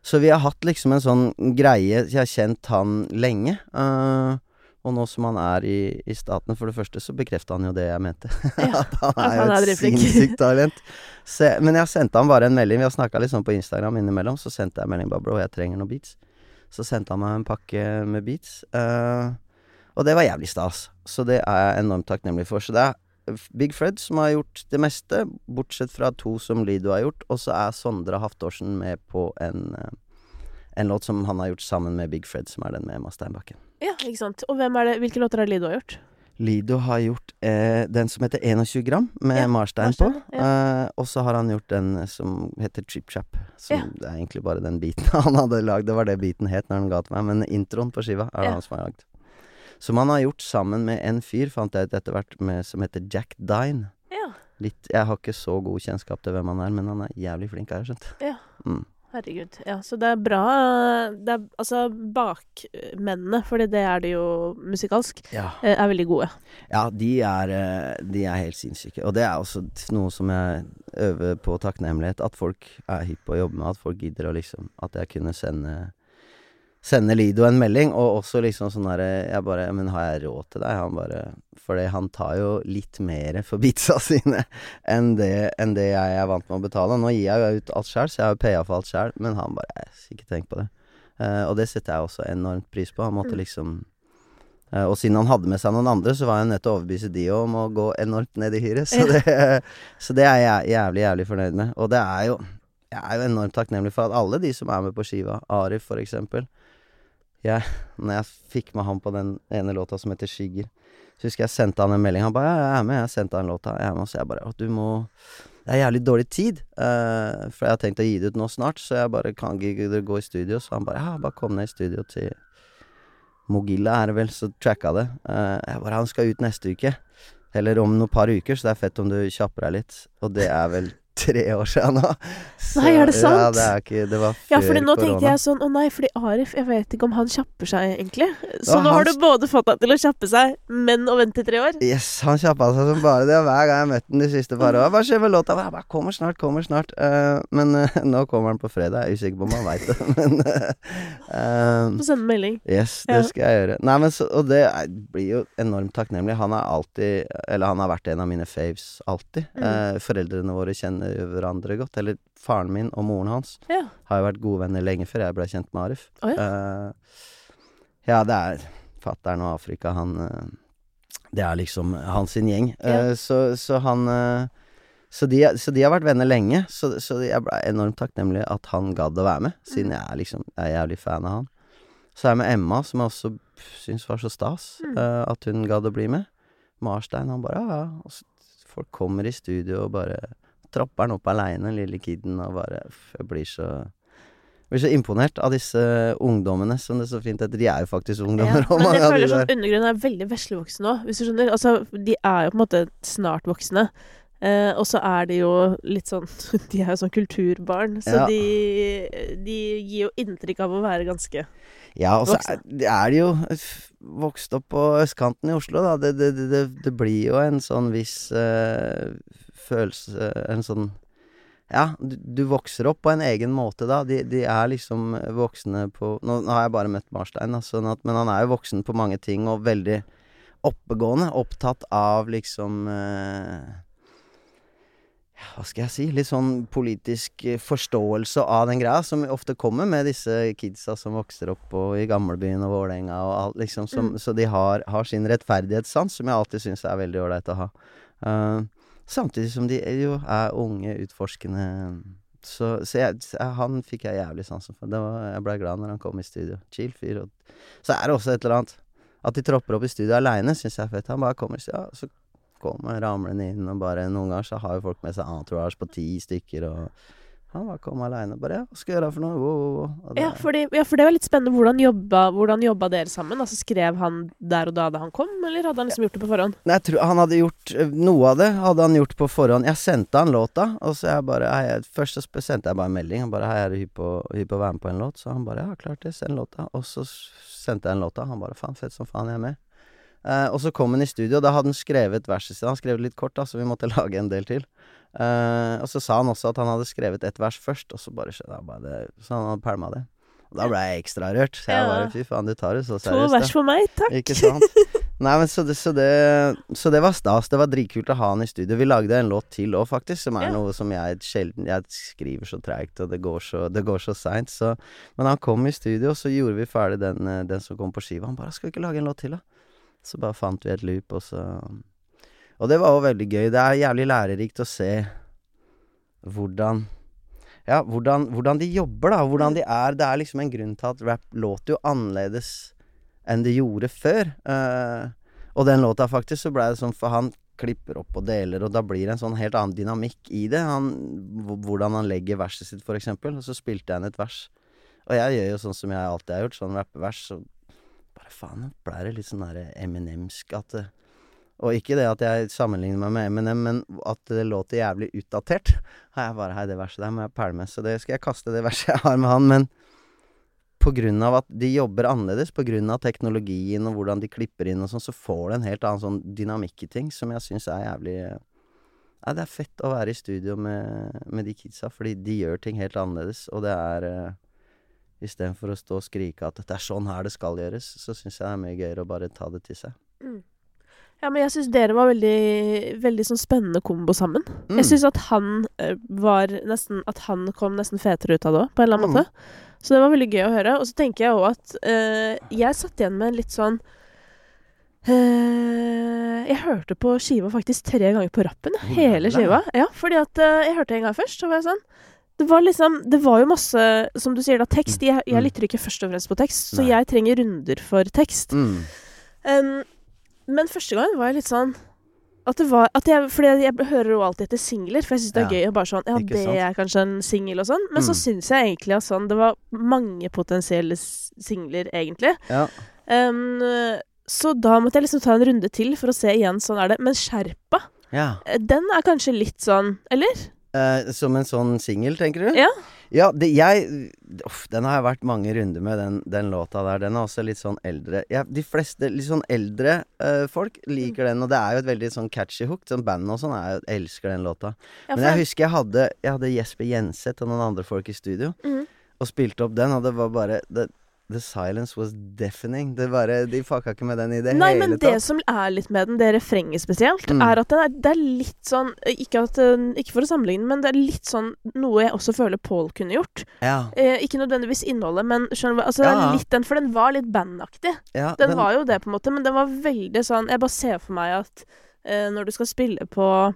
Så vi har hatt liksom en sånn greie Jeg har kjent han lenge. Uh, og nå som han er i, i Statene, for det første, så bekrefta han jo det jeg mente. [LAUGHS] Ja, at han er jo et sinnssykt talent. [LAUGHS] Så, men jeg sendte han bare en melding. Vi har snakka litt sånn på Instagram innimellom. Så sendte jeg melding bare 'Bro, jeg trenger noen beats'. Så sendte han meg en pakke med beats. Uh, og det var jævlig stas. Så det er jeg enormt takknemlig for. Så det er Big Fred som har gjort det meste, bortsett fra to som Lido har gjort. Og så er Sondre Haftorsen med på en, eh, en låt som han har gjort sammen med Big Fred, som er den med Emma Steinbakken. ja, ikke sant. Og det, hvilke låter har Lido gjort? Lido har gjort eh, den som heter 21 gram, med Ja, Marstein på. Ja. Eh, og så har han gjort den som heter Chip Chap. Som Ja. Det er egentlig bare den biten [LAUGHS] han hadde lagd. Det var det biten het når han ga til meg, men introen på skiva er det han som har lagd. Som han har gjort sammen med en fyr, fant jeg ut etter hvert, med, som heter Jack Dine. Ja. Litt, jeg har ikke så god kjennskap til hvem han er, men han er jævlig flink, har jeg skjønt. Ja. Mm. Herregud. Ja, så det er bra Det er altså bakmennene, for det er det jo musikalsk, Ja. eh, er veldig gode. Ja, de er, eh, de er helt sinnssyke. Og det er også noe som jeg øver på takknemlighet. At folk er hypp på å jobbe med. At folk gidder å liksom At jeg kunne sende Sende Lido en melding, og også liksom sånn herre Jeg bare Men har jeg råd til deg? Han bare Fordi han tar jo litt mer for beatsa [LAUGHS] sine enn det, enn det jeg er vant med å betale. Nå gir jeg jo ut alt sjøl, så jeg har jo paya for alt sjøl, men han bare «Æsj, Ikke tenk på det. Uh, og det setter jeg også enormt pris på. Han måtte Mm. liksom uh, og siden han hadde med seg noen andre, så var jeg nødt til å overbevise de om å gå enormt ned i hyret. Så, [LAUGHS] det, så det er jeg jævlig, jævlig fornøyd med. Og det er jo Jeg er jo enormt takknemlig for at alle de som er med på skiva, Arif for eksempel jeg, Når jeg fikk med han på den ene låta som heter Skygger, så husker jeg sendte han en melding. Han bare 'Ja, jeg er med', jeg sendte han låta. Jeg er med, så jeg bare 'Å, du må Det er jævlig dårlig tid, uh, for jeg har tenkt å gi det ut nå snart, så jeg bare kan ikke gå i studio. Så han bare 'Ja, bare kom ned i studio til Mogilla er det vel, så tracka det. Uh, jeg bare Han skal ut neste uke. Eller om noen par uker, så det er fett om du kjapper deg litt. Og det er vel tre år siden nå. Så, Nei, er det sant? Ja, det er ikke Det var før Ja, fordi nå korona. tenkte jeg sånn Å nei, fordi Arif Jeg vet ikke om han kjapper seg, egentlig. Så nå har du både fått deg til å kjappe seg, men å vente i tre år. Yes, han kjappa seg som bare det. og Hver gang jeg har møtt den de siste par åra. Hva skjer med låta? Jeg bare, kommer snart, kommer snart. Uh, men uh, [LAUGHS] nå kommer han på fredag. Jeg er usikker på om han veit det, [LAUGHS] men uh, Få sende melding. Yes, det Ja. skal jeg gjøre. Nei, men så, og det jeg blir jo enormt takknemlig. Han er alltid Eller han har vært en av mine faves alltid. Mm. Foreldrene våre kjenner jo hverandre godt. Eller faren min og moren hans Ja. har jo vært gode venner lenge før jeg ble kjent med Arif. Oh, ja. Uh, ja, det er fatter'n og Afrika, han uh, Det er liksom hans gjeng. Ja. Eh, så, så han så de, så de har vært venner lenge, så, så jeg ble enormt takknemlig at han gadd å være med, siden Mm. jeg er liksom jeg er jævlig fan av han. Så er jeg med Emma, som jeg også syns var så stas, Mm. eh, at hun gadd å bli med. Marstein, han bare ja, ja. Folk kommer i studio og bare tropper han opp aleine, lille kiden, og bare Jeg blir så blir så imponert av disse ungdommene, som det er så fint heter. De er jo faktisk ungdommer, Ja, men jeg føler sånn undergrunnen er veldig veslevoksne òg, hvis du skjønner. Altså, de er jo på en måte snart voksne. Eh, og så er de jo litt sånn [LAUGHS] De er jo sånn kulturbarn, så Ja. de, de gir jo inntrykk av å være ganske Ja, og så er, er de jo vokst opp på østkanten i Oslo, da. Det, det, det, det, det blir jo en sånn viss eh, følelse En sånn Ja, du, du vokser opp på en egen måte da. De, de er liksom voksne på Nå, nå har jeg bare møtt Marstein, da, sånn at, men han er jo voksen på mange ting, og veldig oppegående. Opptatt av liksom eh, Hva skal jeg si? Litt sånn politisk eh, forståelse av den greia, som ofte kommer med disse kidsa som vokser opp og i gamlebyen og Vålerenga og alt, liksom. Som, Mm. Så de har, har sin rettferdighetssans, som jeg alltid syns er veldig ålreit å ha. Eh, samtidig som de jo er unge, utforskende Så, så jeg, han fikk jeg jævlig sansen for. Var, jeg blei glad når han kom i studio. Chill fyr. Og, så er det også et eller annet At de tropper opp i studio aleine, syns jeg er fett. Han bare kommer ja, så kommer ramlende inn, og bare Noen ganger så har jo folk med seg entourage på ti stykker, og han bare kom aleine. Bare ja, hva skal jeg gjøre for noe? Wow, wow, wow. Det- Ja, fordi, ja, for det var litt spennende. Hvordan jobba, hvordan jobba dere sammen? Altså Skrev han der og da da han kom, eller hadde han liksom gjort det på forhånd? Nei, jeg tror han hadde gjort øh, Noe av det hadde han gjort på forhånd. Jeg sendte han låta, og så jeg bare hei, Først så sendte jeg bare en melding. Han bare 'Hei, er du hypp på, å være med på en låt?' Så han bare 'Ja, klart det. Send låta'. Og så sendte jeg en låta. Han bare 'Faen, fett som faen, jeg er med'. Eh, og så kom han i studio, og da hadde han skrevet verset sitt. Han skrev det litt kort, da, så vi måtte [LAUGHS] lage en del til. Eh, og så sa han også at han hadde skrevet ett vers først, og så bare skjedde bare det Så han hadde pælma det. Og da ble jeg ekstra rørt. Så jeg bare 'Fy faen, du tar det så seriøst. To vers for meg, takk. ikke sant? [LAUGHS] Nei, men så det, så det Så det var stas. Det var dritkult å ha han i studio. Vi lagde en låt til òg, faktisk, som er Ja. noe som jeg sjelden Jeg skriver så treigt, og det går så, det går så seint, så Men han kom i studio, og så gjorde vi ferdig den, eh, den som kom på skiva. Han bare 'Skal vi ikke lage en låt til, da?' Så bare fant vi et loop, og så Og det var jo veldig gøy. Det er jævlig lærerikt å se hvordan ja, hvordan, hvordan de jobber, da. Hvordan de er. Det er liksom en grunn til at rap låter jo annerledes enn det gjorde før. Uh, og den låta, faktisk, så blei det sånn For han klipper opp og deler, og da blir det en sånn helt annen dynamikk i det. Han, hvordan han legger verset sitt, for eksempel. Og så spilte jeg inn et vers. Og jeg gjør jo sånn som jeg alltid har gjort, sånn rappevers. Så bare faen, blei det litt sånn derre Eminem-sk at det, Og ikke det at jeg sammenligner meg med Eminem, men at det låter jævlig utdatert. Har jeg bare Hei, det verset der må jeg pælme. Så det skal jeg kaste, det verset jeg har med han. Men på grunn av at de jobber annerledes, på grunn av teknologien og hvordan de klipper inn og sånn, så får det en helt annen sånn dynamikk i ting som jeg syns er jævlig Nei, det er fett å være i studio med, med de kidsa, fordi de gjør ting helt annerledes, og det er uh, Istedenfor å stå og skrike at det er sånn her det skal gjøres, så syns jeg det er mye gøyere å bare ta det til seg. Ja, men jeg syns dere var veldig, veldig sånn spennende kombo sammen. Mm. Jeg syns at han eh, var nesten At han kom nesten fetere ut av det òg, på en eller annen Mm. måte. Så det var veldig gøy å høre. Og så tenker jeg òg at øh, jeg satt igjen med litt sånn eh, Jeg hørte på skiva faktisk tre ganger på rappen. Hele skiva. Ja, fordi at eh, jeg hørte en gang først, så var jeg sånn det var liksom Det var jo masse, som du sier, da, tekst. Jeg, jeg Mm. lytter ikke først og fremst på tekst, så Nei. jeg trenger runder for tekst. Mm. Um, men første gang var jeg litt sånn at det var at jeg, Fordi jeg hører jo alltid etter singler, for jeg syns det er Ja. gøy å bare sånn Ja, Ikke det sant? er kanskje en singel og sånn. Men så Mm. syns jeg egentlig at sånn Det var mange potensielle singler, egentlig. Ja. Um, så da måtte jeg liksom ta en runde til for å se igjen. Sånn er det. Men Sherpa, ja. eh, den er kanskje litt sånn Eller? Eh, som en sånn singel, tenker du? Ja. Ja, det, jeg uff, Den har jeg vært mange runder med, den, den låta der. Den er også litt sånn eldre. Ja, de fleste litt sånn eldre uh, folk liker den, og det er jo et veldig sånn catchy hook. Sånn band og sånn jeg elsker den låta. Ja, Men jeg husker jeg hadde, jeg hadde Jesper Jenseth og noen andre folk i studio, mm. og spilte opp den, og det var bare det, The silence was deafening. Det bare, De fucka ikke med den i det Nei, hele men det som er litt med den, det refrenget spesielt, Mm. er at det er, det er litt sånn ikke, at, ikke for å sammenligne, men det er litt sånn noe jeg også føler Paul kunne gjort. Ja, Eh, ikke nødvendigvis innholdet, men skjønner altså, Ja. litt den, For den var litt bandaktig. ja, Den, var jo det, på en måte, men den var veldig sånn Jeg bare ser for meg at eh, når du skal spille på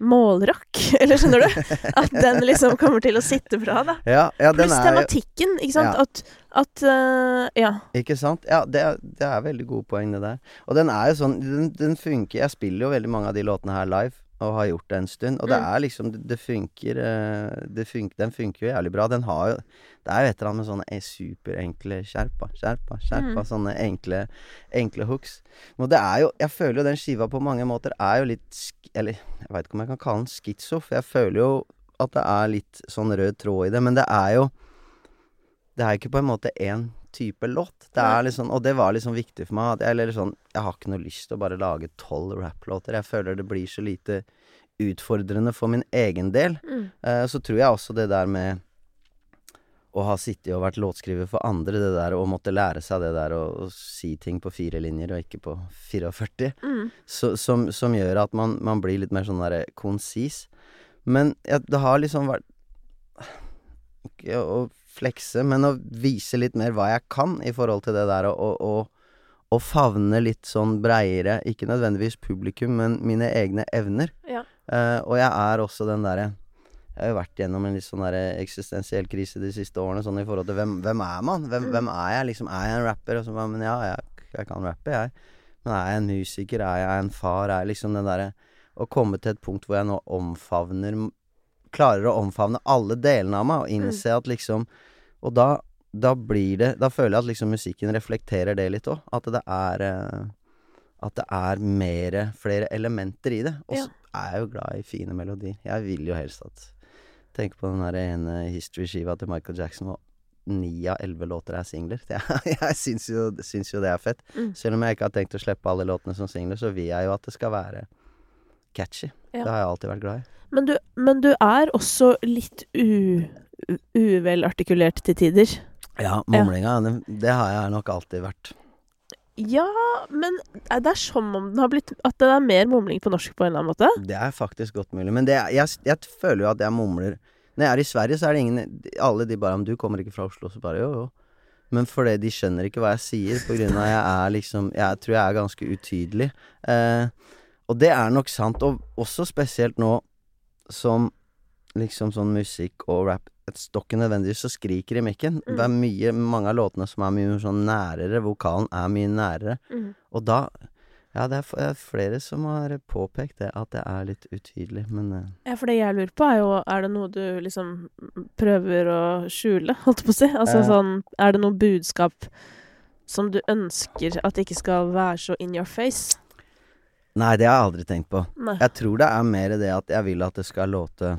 målrock, [LAUGHS] eller skjønner du? At den liksom kommer til å sitte bra, da. ja, ja, Pluss tematikken, ikke sant. Ja. At, at uh, Ja. Ikke sant? Ja, det det er veldig gode poeng, det der. Og den er jo sånn den, den funker Jeg spiller jo veldig mange av de låtene her live, og har gjort det en stund. Og det Mm. er liksom Det, funker eh, det funker, Den funker jo jævlig bra. Den har jo Det er jo et eller annet med sånne eh, superenkle skjerpa, skjerpa, skjerpa. Mm. Sånne enkle, enkle hooks. Men det er jo Jeg føler jo den skiva på mange måter er jo litt Eller jeg veit ikke om jeg kan kalle den skitso, for jeg føler jo at det er litt sånn rød tråd i det, men det er jo det er jo ikke på en måte én type låt. Det er liksom, og det var liksom viktig for meg. At jeg, eller sånn, jeg har ikke noe lyst til å bare lage tolv rapplåter. Jeg føler det blir så lite utfordrende for min egen del. Mm. Eh, så tror jeg også det der med å ha sittet og vært låtskriver for andre, det der å måtte lære seg det der å, si ting på fire linjer og ikke på 44, Mm. så, som, som gjør at man, man blir litt mer sånn derre konsis. Men ja, det har liksom vært å flekse, men å vise litt mer hva jeg kan i forhold til det der å, å, å, favne litt sånn breiere, ikke nødvendigvis publikum, men mine egne evner. Ja. Uh, og jeg er også den derre Jeg har jo vært gjennom en litt sånn der eksistensiell krise de siste årene, sånn i forhold til hvem, hvem er man? Hvem, Mm. hvem er jeg? Liksom, er jeg en rapper? Og så bare, men ja, jeg Jeg kan rappe, jeg. Men er jeg en musiker? Er jeg en far? Er jeg liksom den derre Å komme til et punkt hvor jeg nå omfavner Klarer å omfavne alle delene av meg, og innse at liksom Og da, da blir det Da føler jeg at liksom musikken reflekterer det litt òg. At det er eh, At det er mere Flere elementer i det. Og så er jeg jo glad i fine melodier. Jeg vil jo helst at Tenk på den der ene History-skiva til Michael Jackson, og ni av elleve låter er singler. [LAUGHS] Er, jeg syns jo, syns jo det er fett. Mm. Selv om jeg ikke har tenkt å slippe alle låtene som singler, så vil jeg jo at det skal være catchy. Ja. Det har jeg alltid vært glad i. Men du, men du er også litt u, uvelartikulert til tider. Ja, mumlinga, det, det har jeg nok alltid vært. Ja, men det er som om den har blitt At det er mer mumling på norsk på en eller annen måte? Det er faktisk godt mulig. Men det, jeg, jeg føler jo at jeg mumler Når jeg er i Sverige, så er det ingen Alle de bare Om du kommer ikke fra Oslo, så bare jo, jo. Men fordi de skjønner ikke hva jeg sier, på grunn av jeg er liksom Jeg tror jeg er ganske utydelig. Eh, og det er nok sant, og også spesielt nå som liksom sånn musikk og rap Stokken nødvendigvis så skriker i mikken. Mm. Det er mye, mange av låtene som er mye sånn nærere. Vokalen er mye nærere. Mm. Og da Ja, det er eh, flere som har påpekt det, at det er litt utydelig, men eh, Ja, for det jeg lurer på, er jo Er det noe du liksom prøver å skjule, [LAUGHS] holdt på å si? Altså Eh. sånn Er det noe budskap som du ønsker at det ikke skal være så in your face? Nei, det har jeg aldri tenkt på. Nei. Jeg tror det er mer det at jeg vil at det skal låte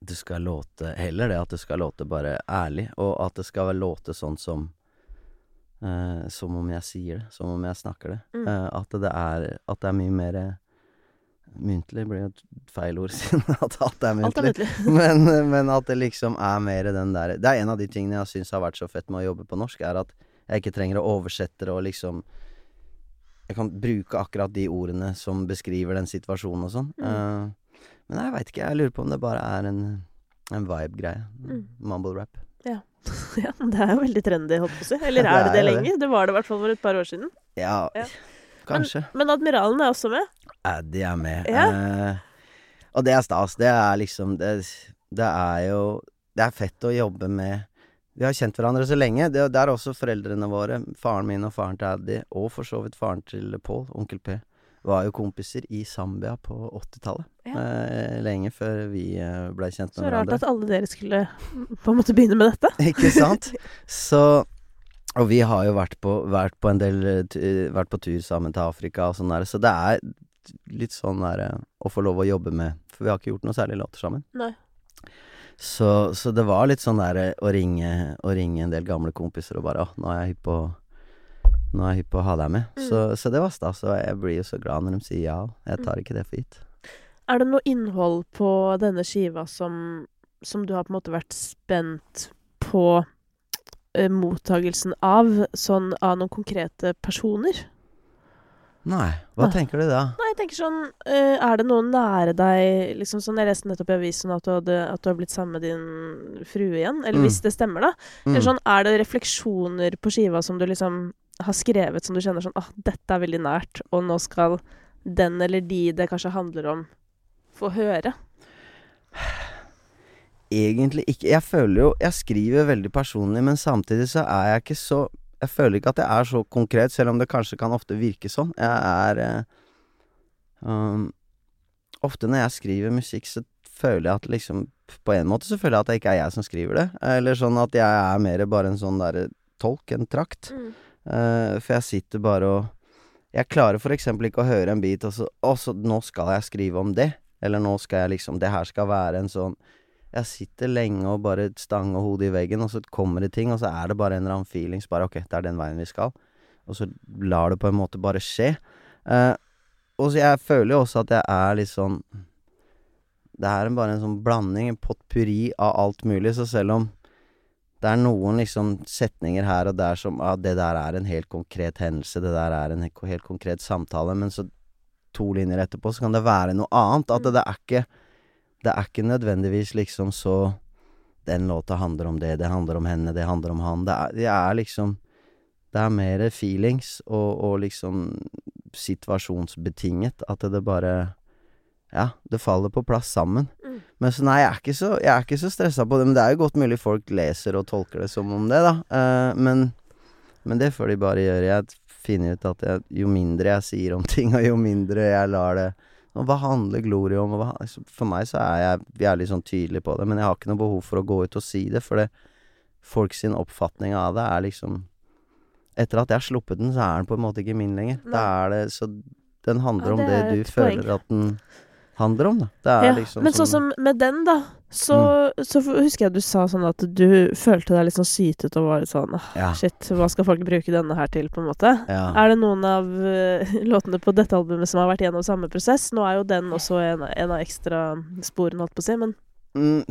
Det skal låte Heller det at det skal låte bare ærlig, og at det skal låte sånn som eh, Som om jeg sier det, som om jeg snakker det. Mm. Eh, at det er At det er mye mer Myntlig blir jo et feil ord, siden [LAUGHS] at alt er Alt er muntlig. [LAUGHS] men, men at det liksom er mer den der Det er en av de tingene jeg syns har vært så fett med å jobbe på norsk, er at jeg ikke trenger å oversette det og liksom Jeg kan bruke akkurat de ordene som beskriver den situasjonen og sånn. Mm. Eh, men jeg veit ikke, jeg lurer på om det bare er en, en vibe-greie. Mm. Mumble rap. ja, [LAUGHS] det er jo veldig trendy, holdt på å si. Eller er det det det. lenger? Det var det i hvert fall for et par år siden. Ja, Ja. kanskje. Men Admiralen er også med. Addy er med. Ja. Eh, og det er stas. Det er liksom det, det er jo Det er fett å jobbe med Vi har kjent hverandre så lenge. Det, det er også foreldrene våre. Faren min og faren til Addy, og for så vidt faren til Pål, onkel P, var jo kompiser i Zambia på 80-tallet. Ja. Eh, lenge før vi eh, blei kjent Så med rart hverandre. at alle dere skulle på en måte begynne med dette. [LAUGHS] Ikke sant? Så Og vi har jo vært på, vært på en del eh, Vært på tur sammen til Afrika og sånn der, så det er litt sånn der eh, å få lov å jobbe med For vi har ikke gjort noe særlig låter sammen. Nei. Så, så det var litt sånn der eh, å ringe, å ringe en del gamle kompiser og bare Å, nå er jeg hypp på Nå er jeg hypp på å ha deg med. Mm. Så, så det var stas, og jeg blir jo så glad når de sier ja. Jeg tar ikke det for gitt. Er det noe innhold på denne skiva som, som du har på en måte vært spent på eh, mottagelsen av, sånn av noen konkrete personer? Nei, hva Nei. tenker du da? Nei, jeg tenker sånn eh, Er det noen nære deg liksom sånn, Jeg leste nettopp i avisen at du, hadde, at du har blitt sammen med din frue igjen. Eller Mm. hvis det stemmer, da. Mm. Eller sånn, er det refleksjoner på skiva som du liksom har skrevet som du kjenner sånn ah, dette er veldig nært, og nå skal den eller de det kanskje handler om, få høre? Egentlig ikke. Jeg føler jo Jeg skriver veldig personlig, men samtidig så er jeg ikke så Jeg føler ikke at jeg er så konkret, selv om det kanskje kan ofte virke sånn. Jeg er eh, um, Ofte når jeg skriver musikk, så føler jeg at liksom På en måte så føler jeg at det ikke er jeg som skriver det. Eller sånn at jeg er mer bare en sånn derre tolk, en trakt. Eh, for jeg sitter bare og Jeg klarer for eksempel ikke å høre en bit, og så Å, så nå skal jeg skrive om det. Eller nå skal jeg liksom Det her skal være en sånn Jeg sitter lenge og bare stanger hodet i veggen, og så kommer det ting, og så er det bare en eller annen så bare Ok, det er den veien vi skal. Og så lar det på en måte bare skje. Eh, og så jeg føler jo også at jeg er litt sånn Det er bare en sånn blanding, en potpurri av alt mulig, så selv om det er noen liksom setninger her og der som ah, det der er en helt konkret hendelse, det der er en helt konkret samtale, men så to linjer etterpå så kan det være noe annet. At det, det er ikke Det er ikke nødvendigvis liksom så Den låta handler om det, det handler om henne, det handler om han. Det er, det er liksom Det er mer feelings og, og liksom situasjonsbetinget. At det bare Ja, det faller på plass sammen. Men så nei, jeg er ikke så, jeg er ikke så stressa på det. Men det er jo godt mulig folk leser og tolker det som om det, da. Uh, men, men det får de bare gjøre. Jeg finner ut at jeg, jo mindre jeg sier om ting, og jo mindre jeg lar det og Hva handler glorie om? Hva, altså, for meg så er jeg jævlig sånn tydelig på det, men jeg har ikke noe behov for å gå ut og si det, for det, folk sin oppfatning av det er liksom Etter at jeg har sluppet den, så er den på en måte ikke min lenger. Da er det Så den handler Ja, om det du føler poeng. at den handler om, da. Det Ja, liksom men sånn som med den, da, så, så husker jeg du sa sånn at du følte deg litt sånn sytet og var litt sånn «Ah, Ja. Shit, hva skal folk bruke denne her til, på en måte? ja. Er det noen av eh, [LAUGHS] låtene på dette albumet som har vært gjennom samme prosess? Nå er jo den også en, en av ekstra sporene, holdt på å si, men Mm,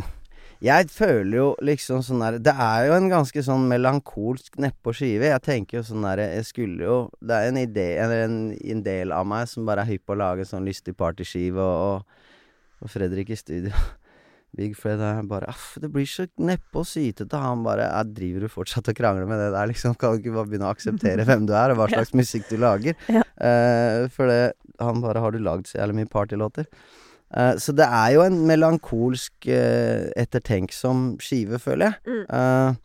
jeg føler jo liksom sånn der Det er jo en ganske sånn melankolsk nedpå skive. Jeg tenker jo sånn der Jeg skulle jo Det er en idé Eller en, en del av meg som bare er hypp på å lage sånn lystig partyskive, og, og, og Fredrik i studio [LAUGHS] Big Fred er bare Aff, det blir så nedpå og sytete. Han bare Jeg Driver du fortsatt og krangler med det der, liksom? Kan du ikke bare begynne å akseptere [LAUGHS] hvem du er, og hva slags musikk du lager? Ja. Uh, for det Han bare Har du lagd så jævlig mye partylåter? Eh, så det er jo en melankolsk, uh, ettertenksom skive, føler jeg. Mm. Eh,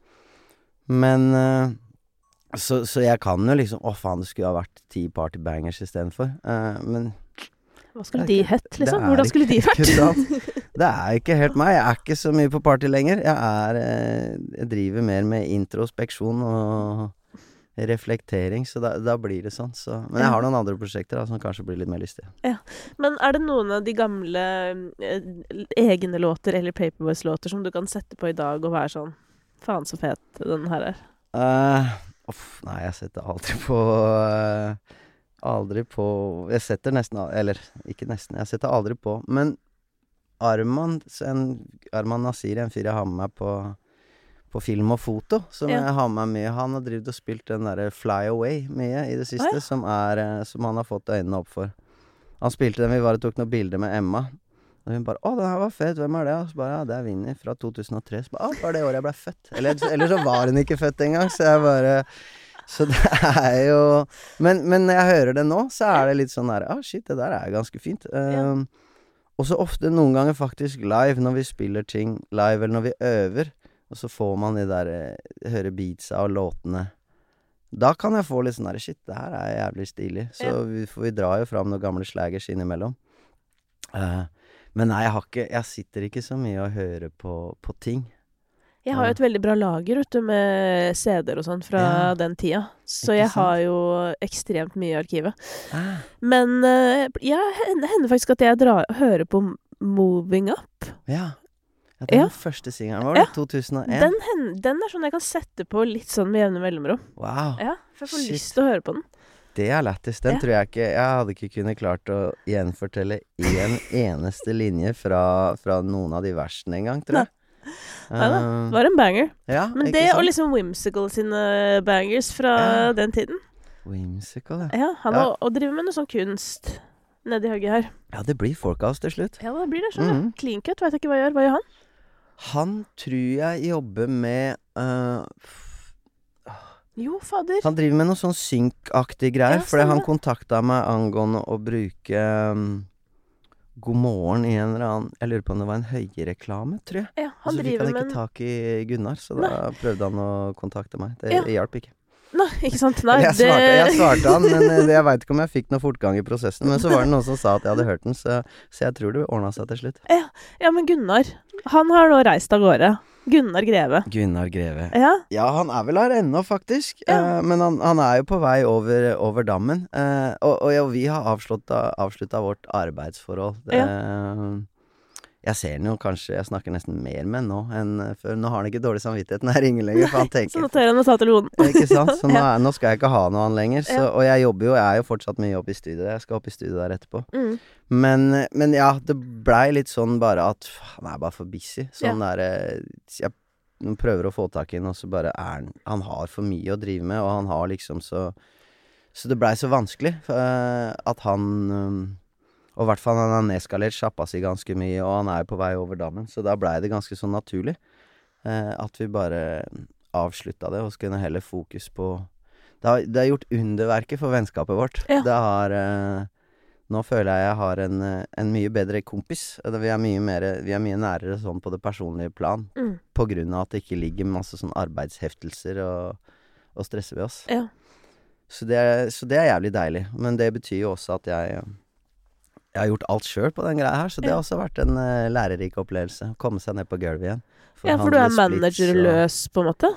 men eh, så, så jeg kan jo liksom Å, faen, det skulle ha vært ti party bangers istedenfor. Uh, men hva skulle de hett, liksom? Hvordan skulle de vært? det er ikke helt meg. Jeg er ikke så mye på party lenger. Jeg er eh, Jeg driver mer med introspeksjon og reflektering, så da, da blir det sånn. Så. Men jeg har noen andre prosjekter da, som kanskje blir litt mer lystige. Men er det noen av de gamle eh, egne låter eller Paperboys-låter som du kan sette på i dag og være sånn Faen så fet den her er. Uff, nei, jeg setter aldri på uh, Aldri på Jeg setter nesten Eller ikke nesten, jeg setter aldri på. Men Arman, en, Arman Nasiri, en fyr jeg har med meg på på film og foto, som Ja. jeg har med meg mye. Han har drevet og spilt den derre Fly Away mye i det siste, ah, ja. som, er, eh, som han har fått øynene opp for. Han spilte den, vi bare tok noen bilder med Emma. Og hun bare 'Å, den her var fet. Hvem er det?' Og så bare 'Ja, det er Vinni fra 2003'. Så bare 'Å, var det året jeg ble født?' Eller, eller så var hun ikke født engang, så jeg bare Så det er jo Men, men når jeg hører det nå, så er det litt sånn der 'Å, shit, det der er ganske fint'. Um, og så ofte, noen ganger faktisk live, når vi spiller ting live, eller når vi øver, og så får man de der eh, Høre beatsa og låtene. Da kan jeg få litt sånn der Shit, det her er jævlig stilig. Så Ja. vi, for vi drar jo fram noen gamle slagers innimellom. Uh, men nei, jeg har ikke Jeg sitter ikke så mye og hører på, på ting. Jeg har jo et veldig bra lager vet du, med CD-er og sånn fra Ja. den tida. Så jeg har jo ekstremt mye i arkivet. Ah, Men uh, ja, hender hender faktisk at jeg drar, hører på Moving Up. ja. Ja. Er Ja. første singelen. vår, var det? 2001? Den, hen- den er sånn jeg kan sette på litt sånn med jevne mellomrom. Wow. Ja, For jeg får Shit. lyst til å høre på den. Det er lættis. Den Ja. tror jeg ikke Jeg hadde ikke kunnet klart å gjenfortelle én eneste linje fra, fra noen av de versene engang, tror jeg. Neida, da. Det var en banger. ja, Men det sant? og liksom Whimsical sine bangers fra Ja. den tiden. Whimsical, ja. Ja, han Ja. Og, driver med noe sånn kunst nedi hugget her. Ja, det blir folk av oss til slutt. Ja, det blir det. skjønner du. -hmm. Clean cut vet jeg ikke hva jeg gjør. Hva gjør han? Han tror jeg jobber med eh, Jo, fader. Han driver med noe sånn synk-aktig greier, Ja, fordi han stemmer. kontakta meg angående å bruke um, God morgen i en eller annen Jeg lurer på om det var en Høie-reklame, tror jeg. Ja, han så fikk driver han med ikke en tak i Gunnar, så da prøvde han å kontakte meg. Det Ja. hjalp ikke. Nei, ikke sant? Nei, jeg, svarte, jeg svarte han, men eh, jeg veit ikke om jeg fikk noe fortgang i prosessen. Men så var det noen som sa at jeg hadde hørt den, så, så jeg tror det ordna seg til slutt. Ja, men Gunnar, han har nå reist av gårde. Gunnar Greve. Gunnar Greve. Ja, Ja, han er vel her ennå, faktisk. Ja. Eh, men han, han er jo på vei over, over dammen. Eh, og, og og, vi har avslutta, vårt arbeidsforhold. Eh, jeg ser den jo kanskje Jeg snakker nesten mer med den nå enn eh, før. Nå har han ikke dårlig samvittighet når jeg ringer lenger, for han [LAUGHS] så tenker tør han å ta telefonen. Ikke sant? Så [LAUGHS] nå, er, nå skal jeg ikke ha noe han lenger. Så, Og jeg jobber jo, jeg er jo fortsatt mye jobb i studio. Jeg skal opp i studio der etterpå. Mm. Men, men ja, det blei litt sånn bare at han er bare for busy. Sånn derre Jeg prøver å få tak i ham, og så bare er han Han har for mye å drive med, og han har liksom så Så det blei så vanskelig uh, at han um, Og i hvert fall han har nedskalert sjappa si ganske mye, og han er jo på vei over dammen, så da blei det ganske sånn naturlig eh, at vi bare avslutta det, og så kunne heller fokus på det har, det har gjort underverket for vennskapet vårt. Ja. Det har eh, Nå føler jeg jeg har en, en mye bedre kompis. Eh, Vi er mye, mer, vi er mye nærere sånn på det personlige plan. Mm. På grunn av at det ikke ligger masse sånn arbeidsheftelser og, og stresser ved oss. Ja. Så det, er- så det er jævlig deilig. Men det betyr jo også at jeg eh, Jeg har gjort alt sjøl på den greia her, så det har også vært en uh, lærerik opplevelse. Komme seg ned på gulvet igjen. Ja, for du er managerløs, og- på en måte?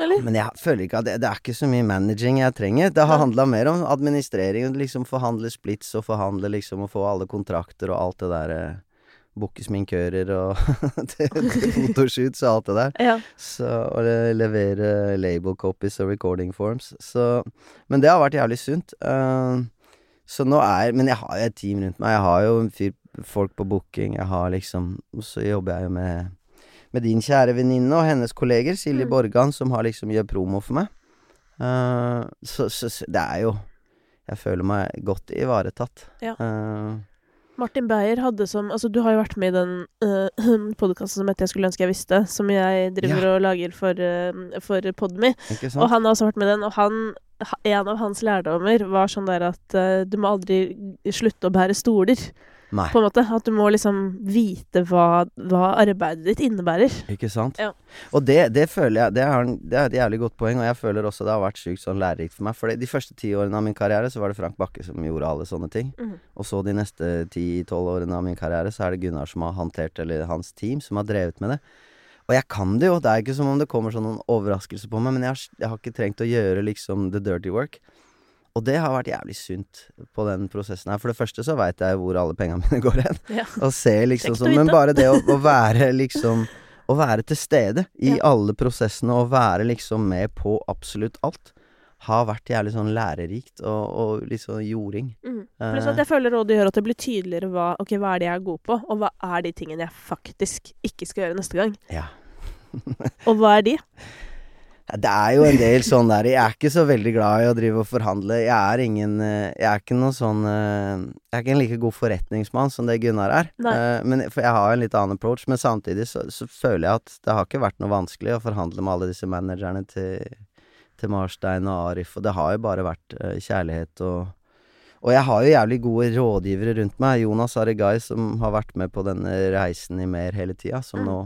Eller? Men jeg føler ikke at det, det er ikke så mye managing jeg trenger. Det har handla mer om administrering. Liksom forhandle splits og forhandle liksom og få alle kontrakter og alt det der. Uh, Booke sminkører og [LAUGHS] fotoshoots og alt det der. Ja. Så, og levere label copies og recording forms. Så Men det har vært jævlig sunt. Eh, så nå er Men jeg har jo et team rundt meg. Jeg har jo en fyr, folk på booking. Jeg har liksom Så jobber jeg jo med med din kjære venninne og hennes kolleger, Silje Mm. Borgan, som har liksom gjør promo for meg. Uh, så, så, så det er jo Jeg føler meg godt ivaretatt. Ja. Uh, Martin Beyer hadde som Altså, du har jo vært med i den [CLEARS THROAT] uh, podkasten som heter 'Jeg skulle ønske jeg visste', som jeg driver og lager for, uh, for Podme. Og han har også vært med i den, og han ha- En av hans lærdommer var sånn der at uh, du må aldri slutte å bære stoler, Nei, på en måte. At du må liksom vite hva, hva arbeidet ditt innebærer. ikke sant? Ja. Og det, det føler jeg det er, en- det er et jævlig godt poeng, og jeg føler også det har vært sykt sånn lærerikt for meg. For de første ti årene av min karriere så var det Frank Bakke som gjorde alle sånne ting. Mm. Og så de neste ti-tolv årene av min karriere så er det Gunnar som har håndtert, eller hans team, som har drevet med det. Og jeg kan det jo, det er ikke som om det kommer sånn noen overraskelse på meg, men jeg har, jeg har ikke trengt å gjøre liksom the dirty work. Og det har vært jævlig sunt på den prosessen her. For det første så veit jeg hvor alle pengene [LAUGHS] mine går hen. Ja. Og ser liksom sånn Men bare det å, å være [LAUGHS] liksom Å være til stede i Ja. alle prosessene og være liksom med på absolutt alt, har vært jævlig sånn lærerikt og, og litt sånn jording. Mm. Eh. Pluss at jeg føler også det gjør at det blir tydeligere hva, okay, hva er det jeg er god på, og hva er de tingene jeg faktisk ikke skal gjøre neste gang. Ja. [LAUGHS] Og hva er de? Det er jo en del sånn der Jeg er ikke så veldig glad i å drive og forhandle. Jeg er ingen eh, Jeg er ikke noe sånn eh, Jeg er ikke en like god forretningsmann som det Gunnar er. Nei. Eh, Men, for jeg har en litt annen approach, men samtidig så, så føler jeg at det har ikke vært noe vanskelig å forhandle med alle disse managerne til, til Marstein og Arif, og det har jo bare vært kjærlighet og og jeg har jo jævlig gode rådgivere rundt meg. Jonas Arigai, som har vært med på denne reisen i mer hele tida, som Mm. nå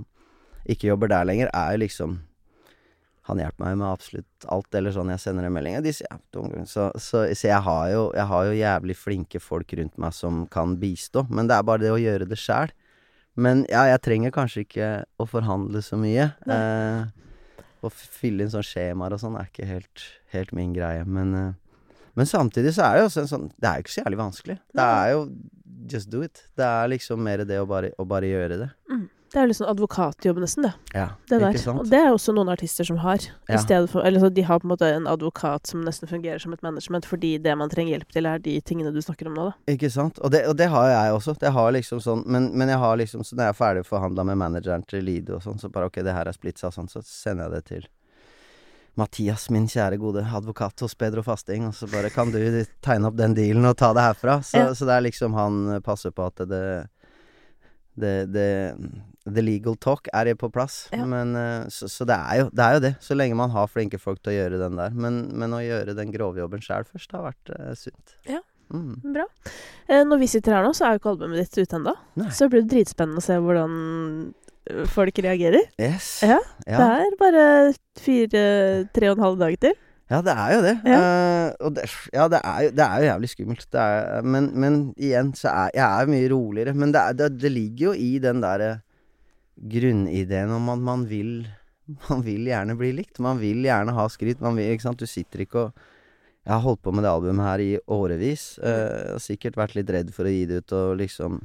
ikke jobber der lenger, er jo liksom han hjelper meg med absolutt alt, eller sånn jeg sender en melding. De sier ja. Så, så, så jeg, har jo, jeg har jo jævlig flinke folk rundt meg som kan bistå, men det er bare det å gjøre det sjæl. Men ja, jeg trenger kanskje ikke å forhandle så mye. Eh, å fylle inn sånne skjemaer og sånn er ikke helt, helt min greie, men eh, men samtidig så er det jo også en sånn Det er jo ikke så jævlig vanskelig. Det er jo just do it. Det er liksom mer det å bare, å bare gjøre det. Det er jo litt sånn advokatjobb nesten, det. Ja, det der. Og det er også noen artister som har. Ja. for, eller så De har på en måte en advokat som nesten fungerer som et management, fordi det man trenger hjelp til, er de tingene du snakker om nå, da. Ikke sant? Og det, og det har jeg også. Det har liksom sånn men, men jeg har liksom Så når jeg er ferdig forhandla med manageren til Lido og sånn, så bare ok, det her er splitsa og sånn, så sender jeg det til Mathias, min kjære gode advokat hos Pedro Fasting, og så bare kan du tegne opp den dealen og ta det herfra. Så, Ja. så det er liksom han passer på at det det, det The legal talk er på plass. Ja. Men eh, så, så det er jo det er jo det, så lenge man har flinke folk til å gjøre den der. Men, men å gjøre den grovjobben sjæl først har vært uh, sunt. Ja. Mm. Bra. Eh, når vi sitter her nå, så er jo ikke albumet ditt ute ennå. Så det blir dritspennende å se hvordan eh, folk reagerer. Yes. Ja, ja. Det er bare fire, tre og en halv dag til. Ja, det er jo det. Ja. uh, det, ja, det er, jo, det er jo jævlig skummelt. Det er, men, men igjen, så er jeg er mye roligere. Men det, det, det ligger jo i den derre grunnideen om at man vil Man vil gjerne bli likt. Man vil gjerne ha skryt. Man vil, ikke sant. Du sitter ikke og Jeg har holdt på med det albumet her i årevis. Jeg og sikkert vært litt redd for å gi det ut og liksom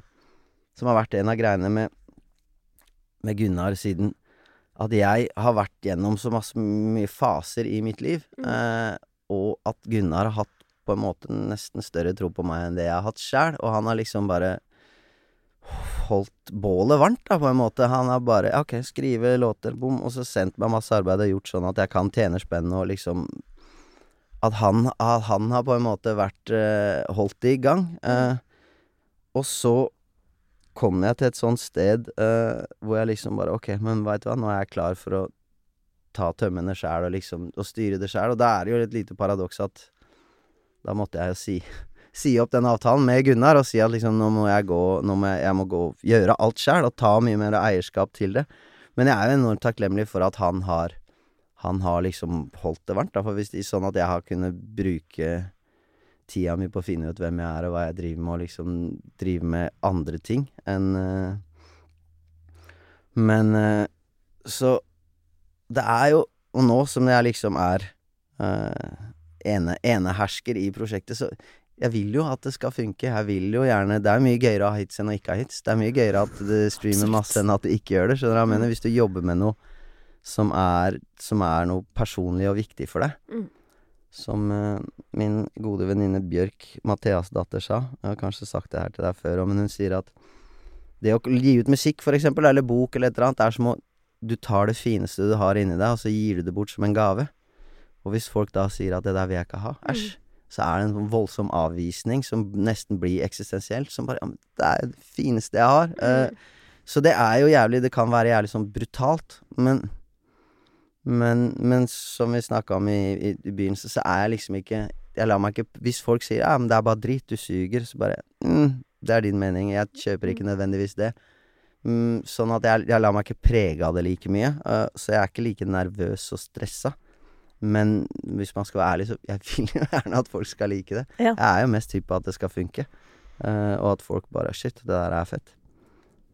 Som har vært en av greiene med Med Gunnar siden at jeg har vært gjennom så masse mye faser i mitt liv, Mm. eh, og at Gunnar har hatt på en måte nesten større tro på meg enn det jeg har hatt sjæl, og han har liksom bare holdt bålet varmt, da, på en måte. Han har bare ok, skrive låter, bom, og så sendt meg masse arbeid og gjort sånn at jeg kan tjene spenn og liksom At han, at han har på en måte vært uh, holdt i gang. Uh, og så kom jeg til et sånt sted uh, hvor jeg liksom bare Ok, men veit du hva, nå er jeg klar for å ta tømmene sjæl og liksom Og styre det sjæl. Og da er det jo et lite paradoks at da måtte jeg jo si Si opp den avtalen med Gunnar og si at liksom nå må jeg gå Nå må jeg, jeg må gå gjøre alt sjæl og ta mye mer eierskap til det. Men jeg er jo enormt takknemlig for at han har han har liksom holdt det varmt. Da. For hvis det er sånn at jeg har kunnet bruke tida mi på å finne ut hvem jeg er, og hva jeg driver med, og liksom drive med andre ting enn uh, Men uh, så Det er jo Og nå som jeg liksom er eh, ene, enehersker i prosjektet, så jeg vil jo at det skal funke. Jeg vil jo gjerne Det er mye gøyere å ha hits enn å ikke ha hits. Det er mye gøyere at det streamer masse enn at du ikke gjør det. Skjønner du hva jeg mener? Hvis du jobber med noe som er, som er noe personlig og viktig for deg. Mm. Som uh, min gode venninne Bjørk, Matheas datter, sa. Jeg har kanskje sagt det her til deg før òg, men hun sier at det å gi ut musikk, for eksempel, eller bok eller et eller annet, det er som å Du tar det fineste du har inni deg, og så gir du det bort som en gave. Og hvis folk da sier at 'det der vil jeg ikke ha', æsj, så er det en sånn voldsom avvisning som nesten blir eksistensielt. Som bare Ja, men det er det fineste jeg har. Uh, så det er jo jævlig Det kan være jævlig sånn brutalt, men men, men som vi snakka om i, i, i begynnelsen, så er jeg liksom ikke Jeg lar meg ikke Hvis folk sier 'ja, men det er bare drit, du suger', så bare mm, Det er din mening. Jeg kjøper ikke nødvendigvis det. Mm, sånn at jeg, jeg lar meg ikke prege av det like mye. Uh, så jeg er ikke like nervøs og stressa. Men hvis man skal være ærlig, så jeg [LAUGHS] vil jo gjerne at folk skal like det. Ja. Jeg er jo mest hypp på at det skal funke, uh, og at folk bare Shit, det der er fett.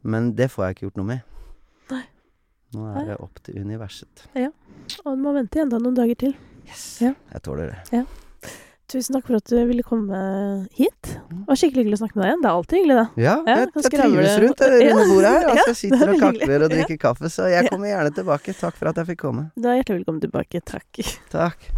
Men det får jeg ikke gjort noe med. Nei. Nå Nei. er det opp til universet. Og du må vente enda noen dager til. Yes. Ja. Jeg tåler det. Tusen takk for at du ville komme hit. Det var skikkelig hyggelig å snakke med deg igjen. Det er alltid hyggelig, det. Ja, jeg, jeg, jeg trives rundt [LAUGHS] det runde bordet her. Altså, jeg sitter og er kakler og drikker kaffe, så jeg kommer gjerne tilbake. Takk for at jeg fikk komme. Du er hjertelig velkommen tilbake. Takk. Takk.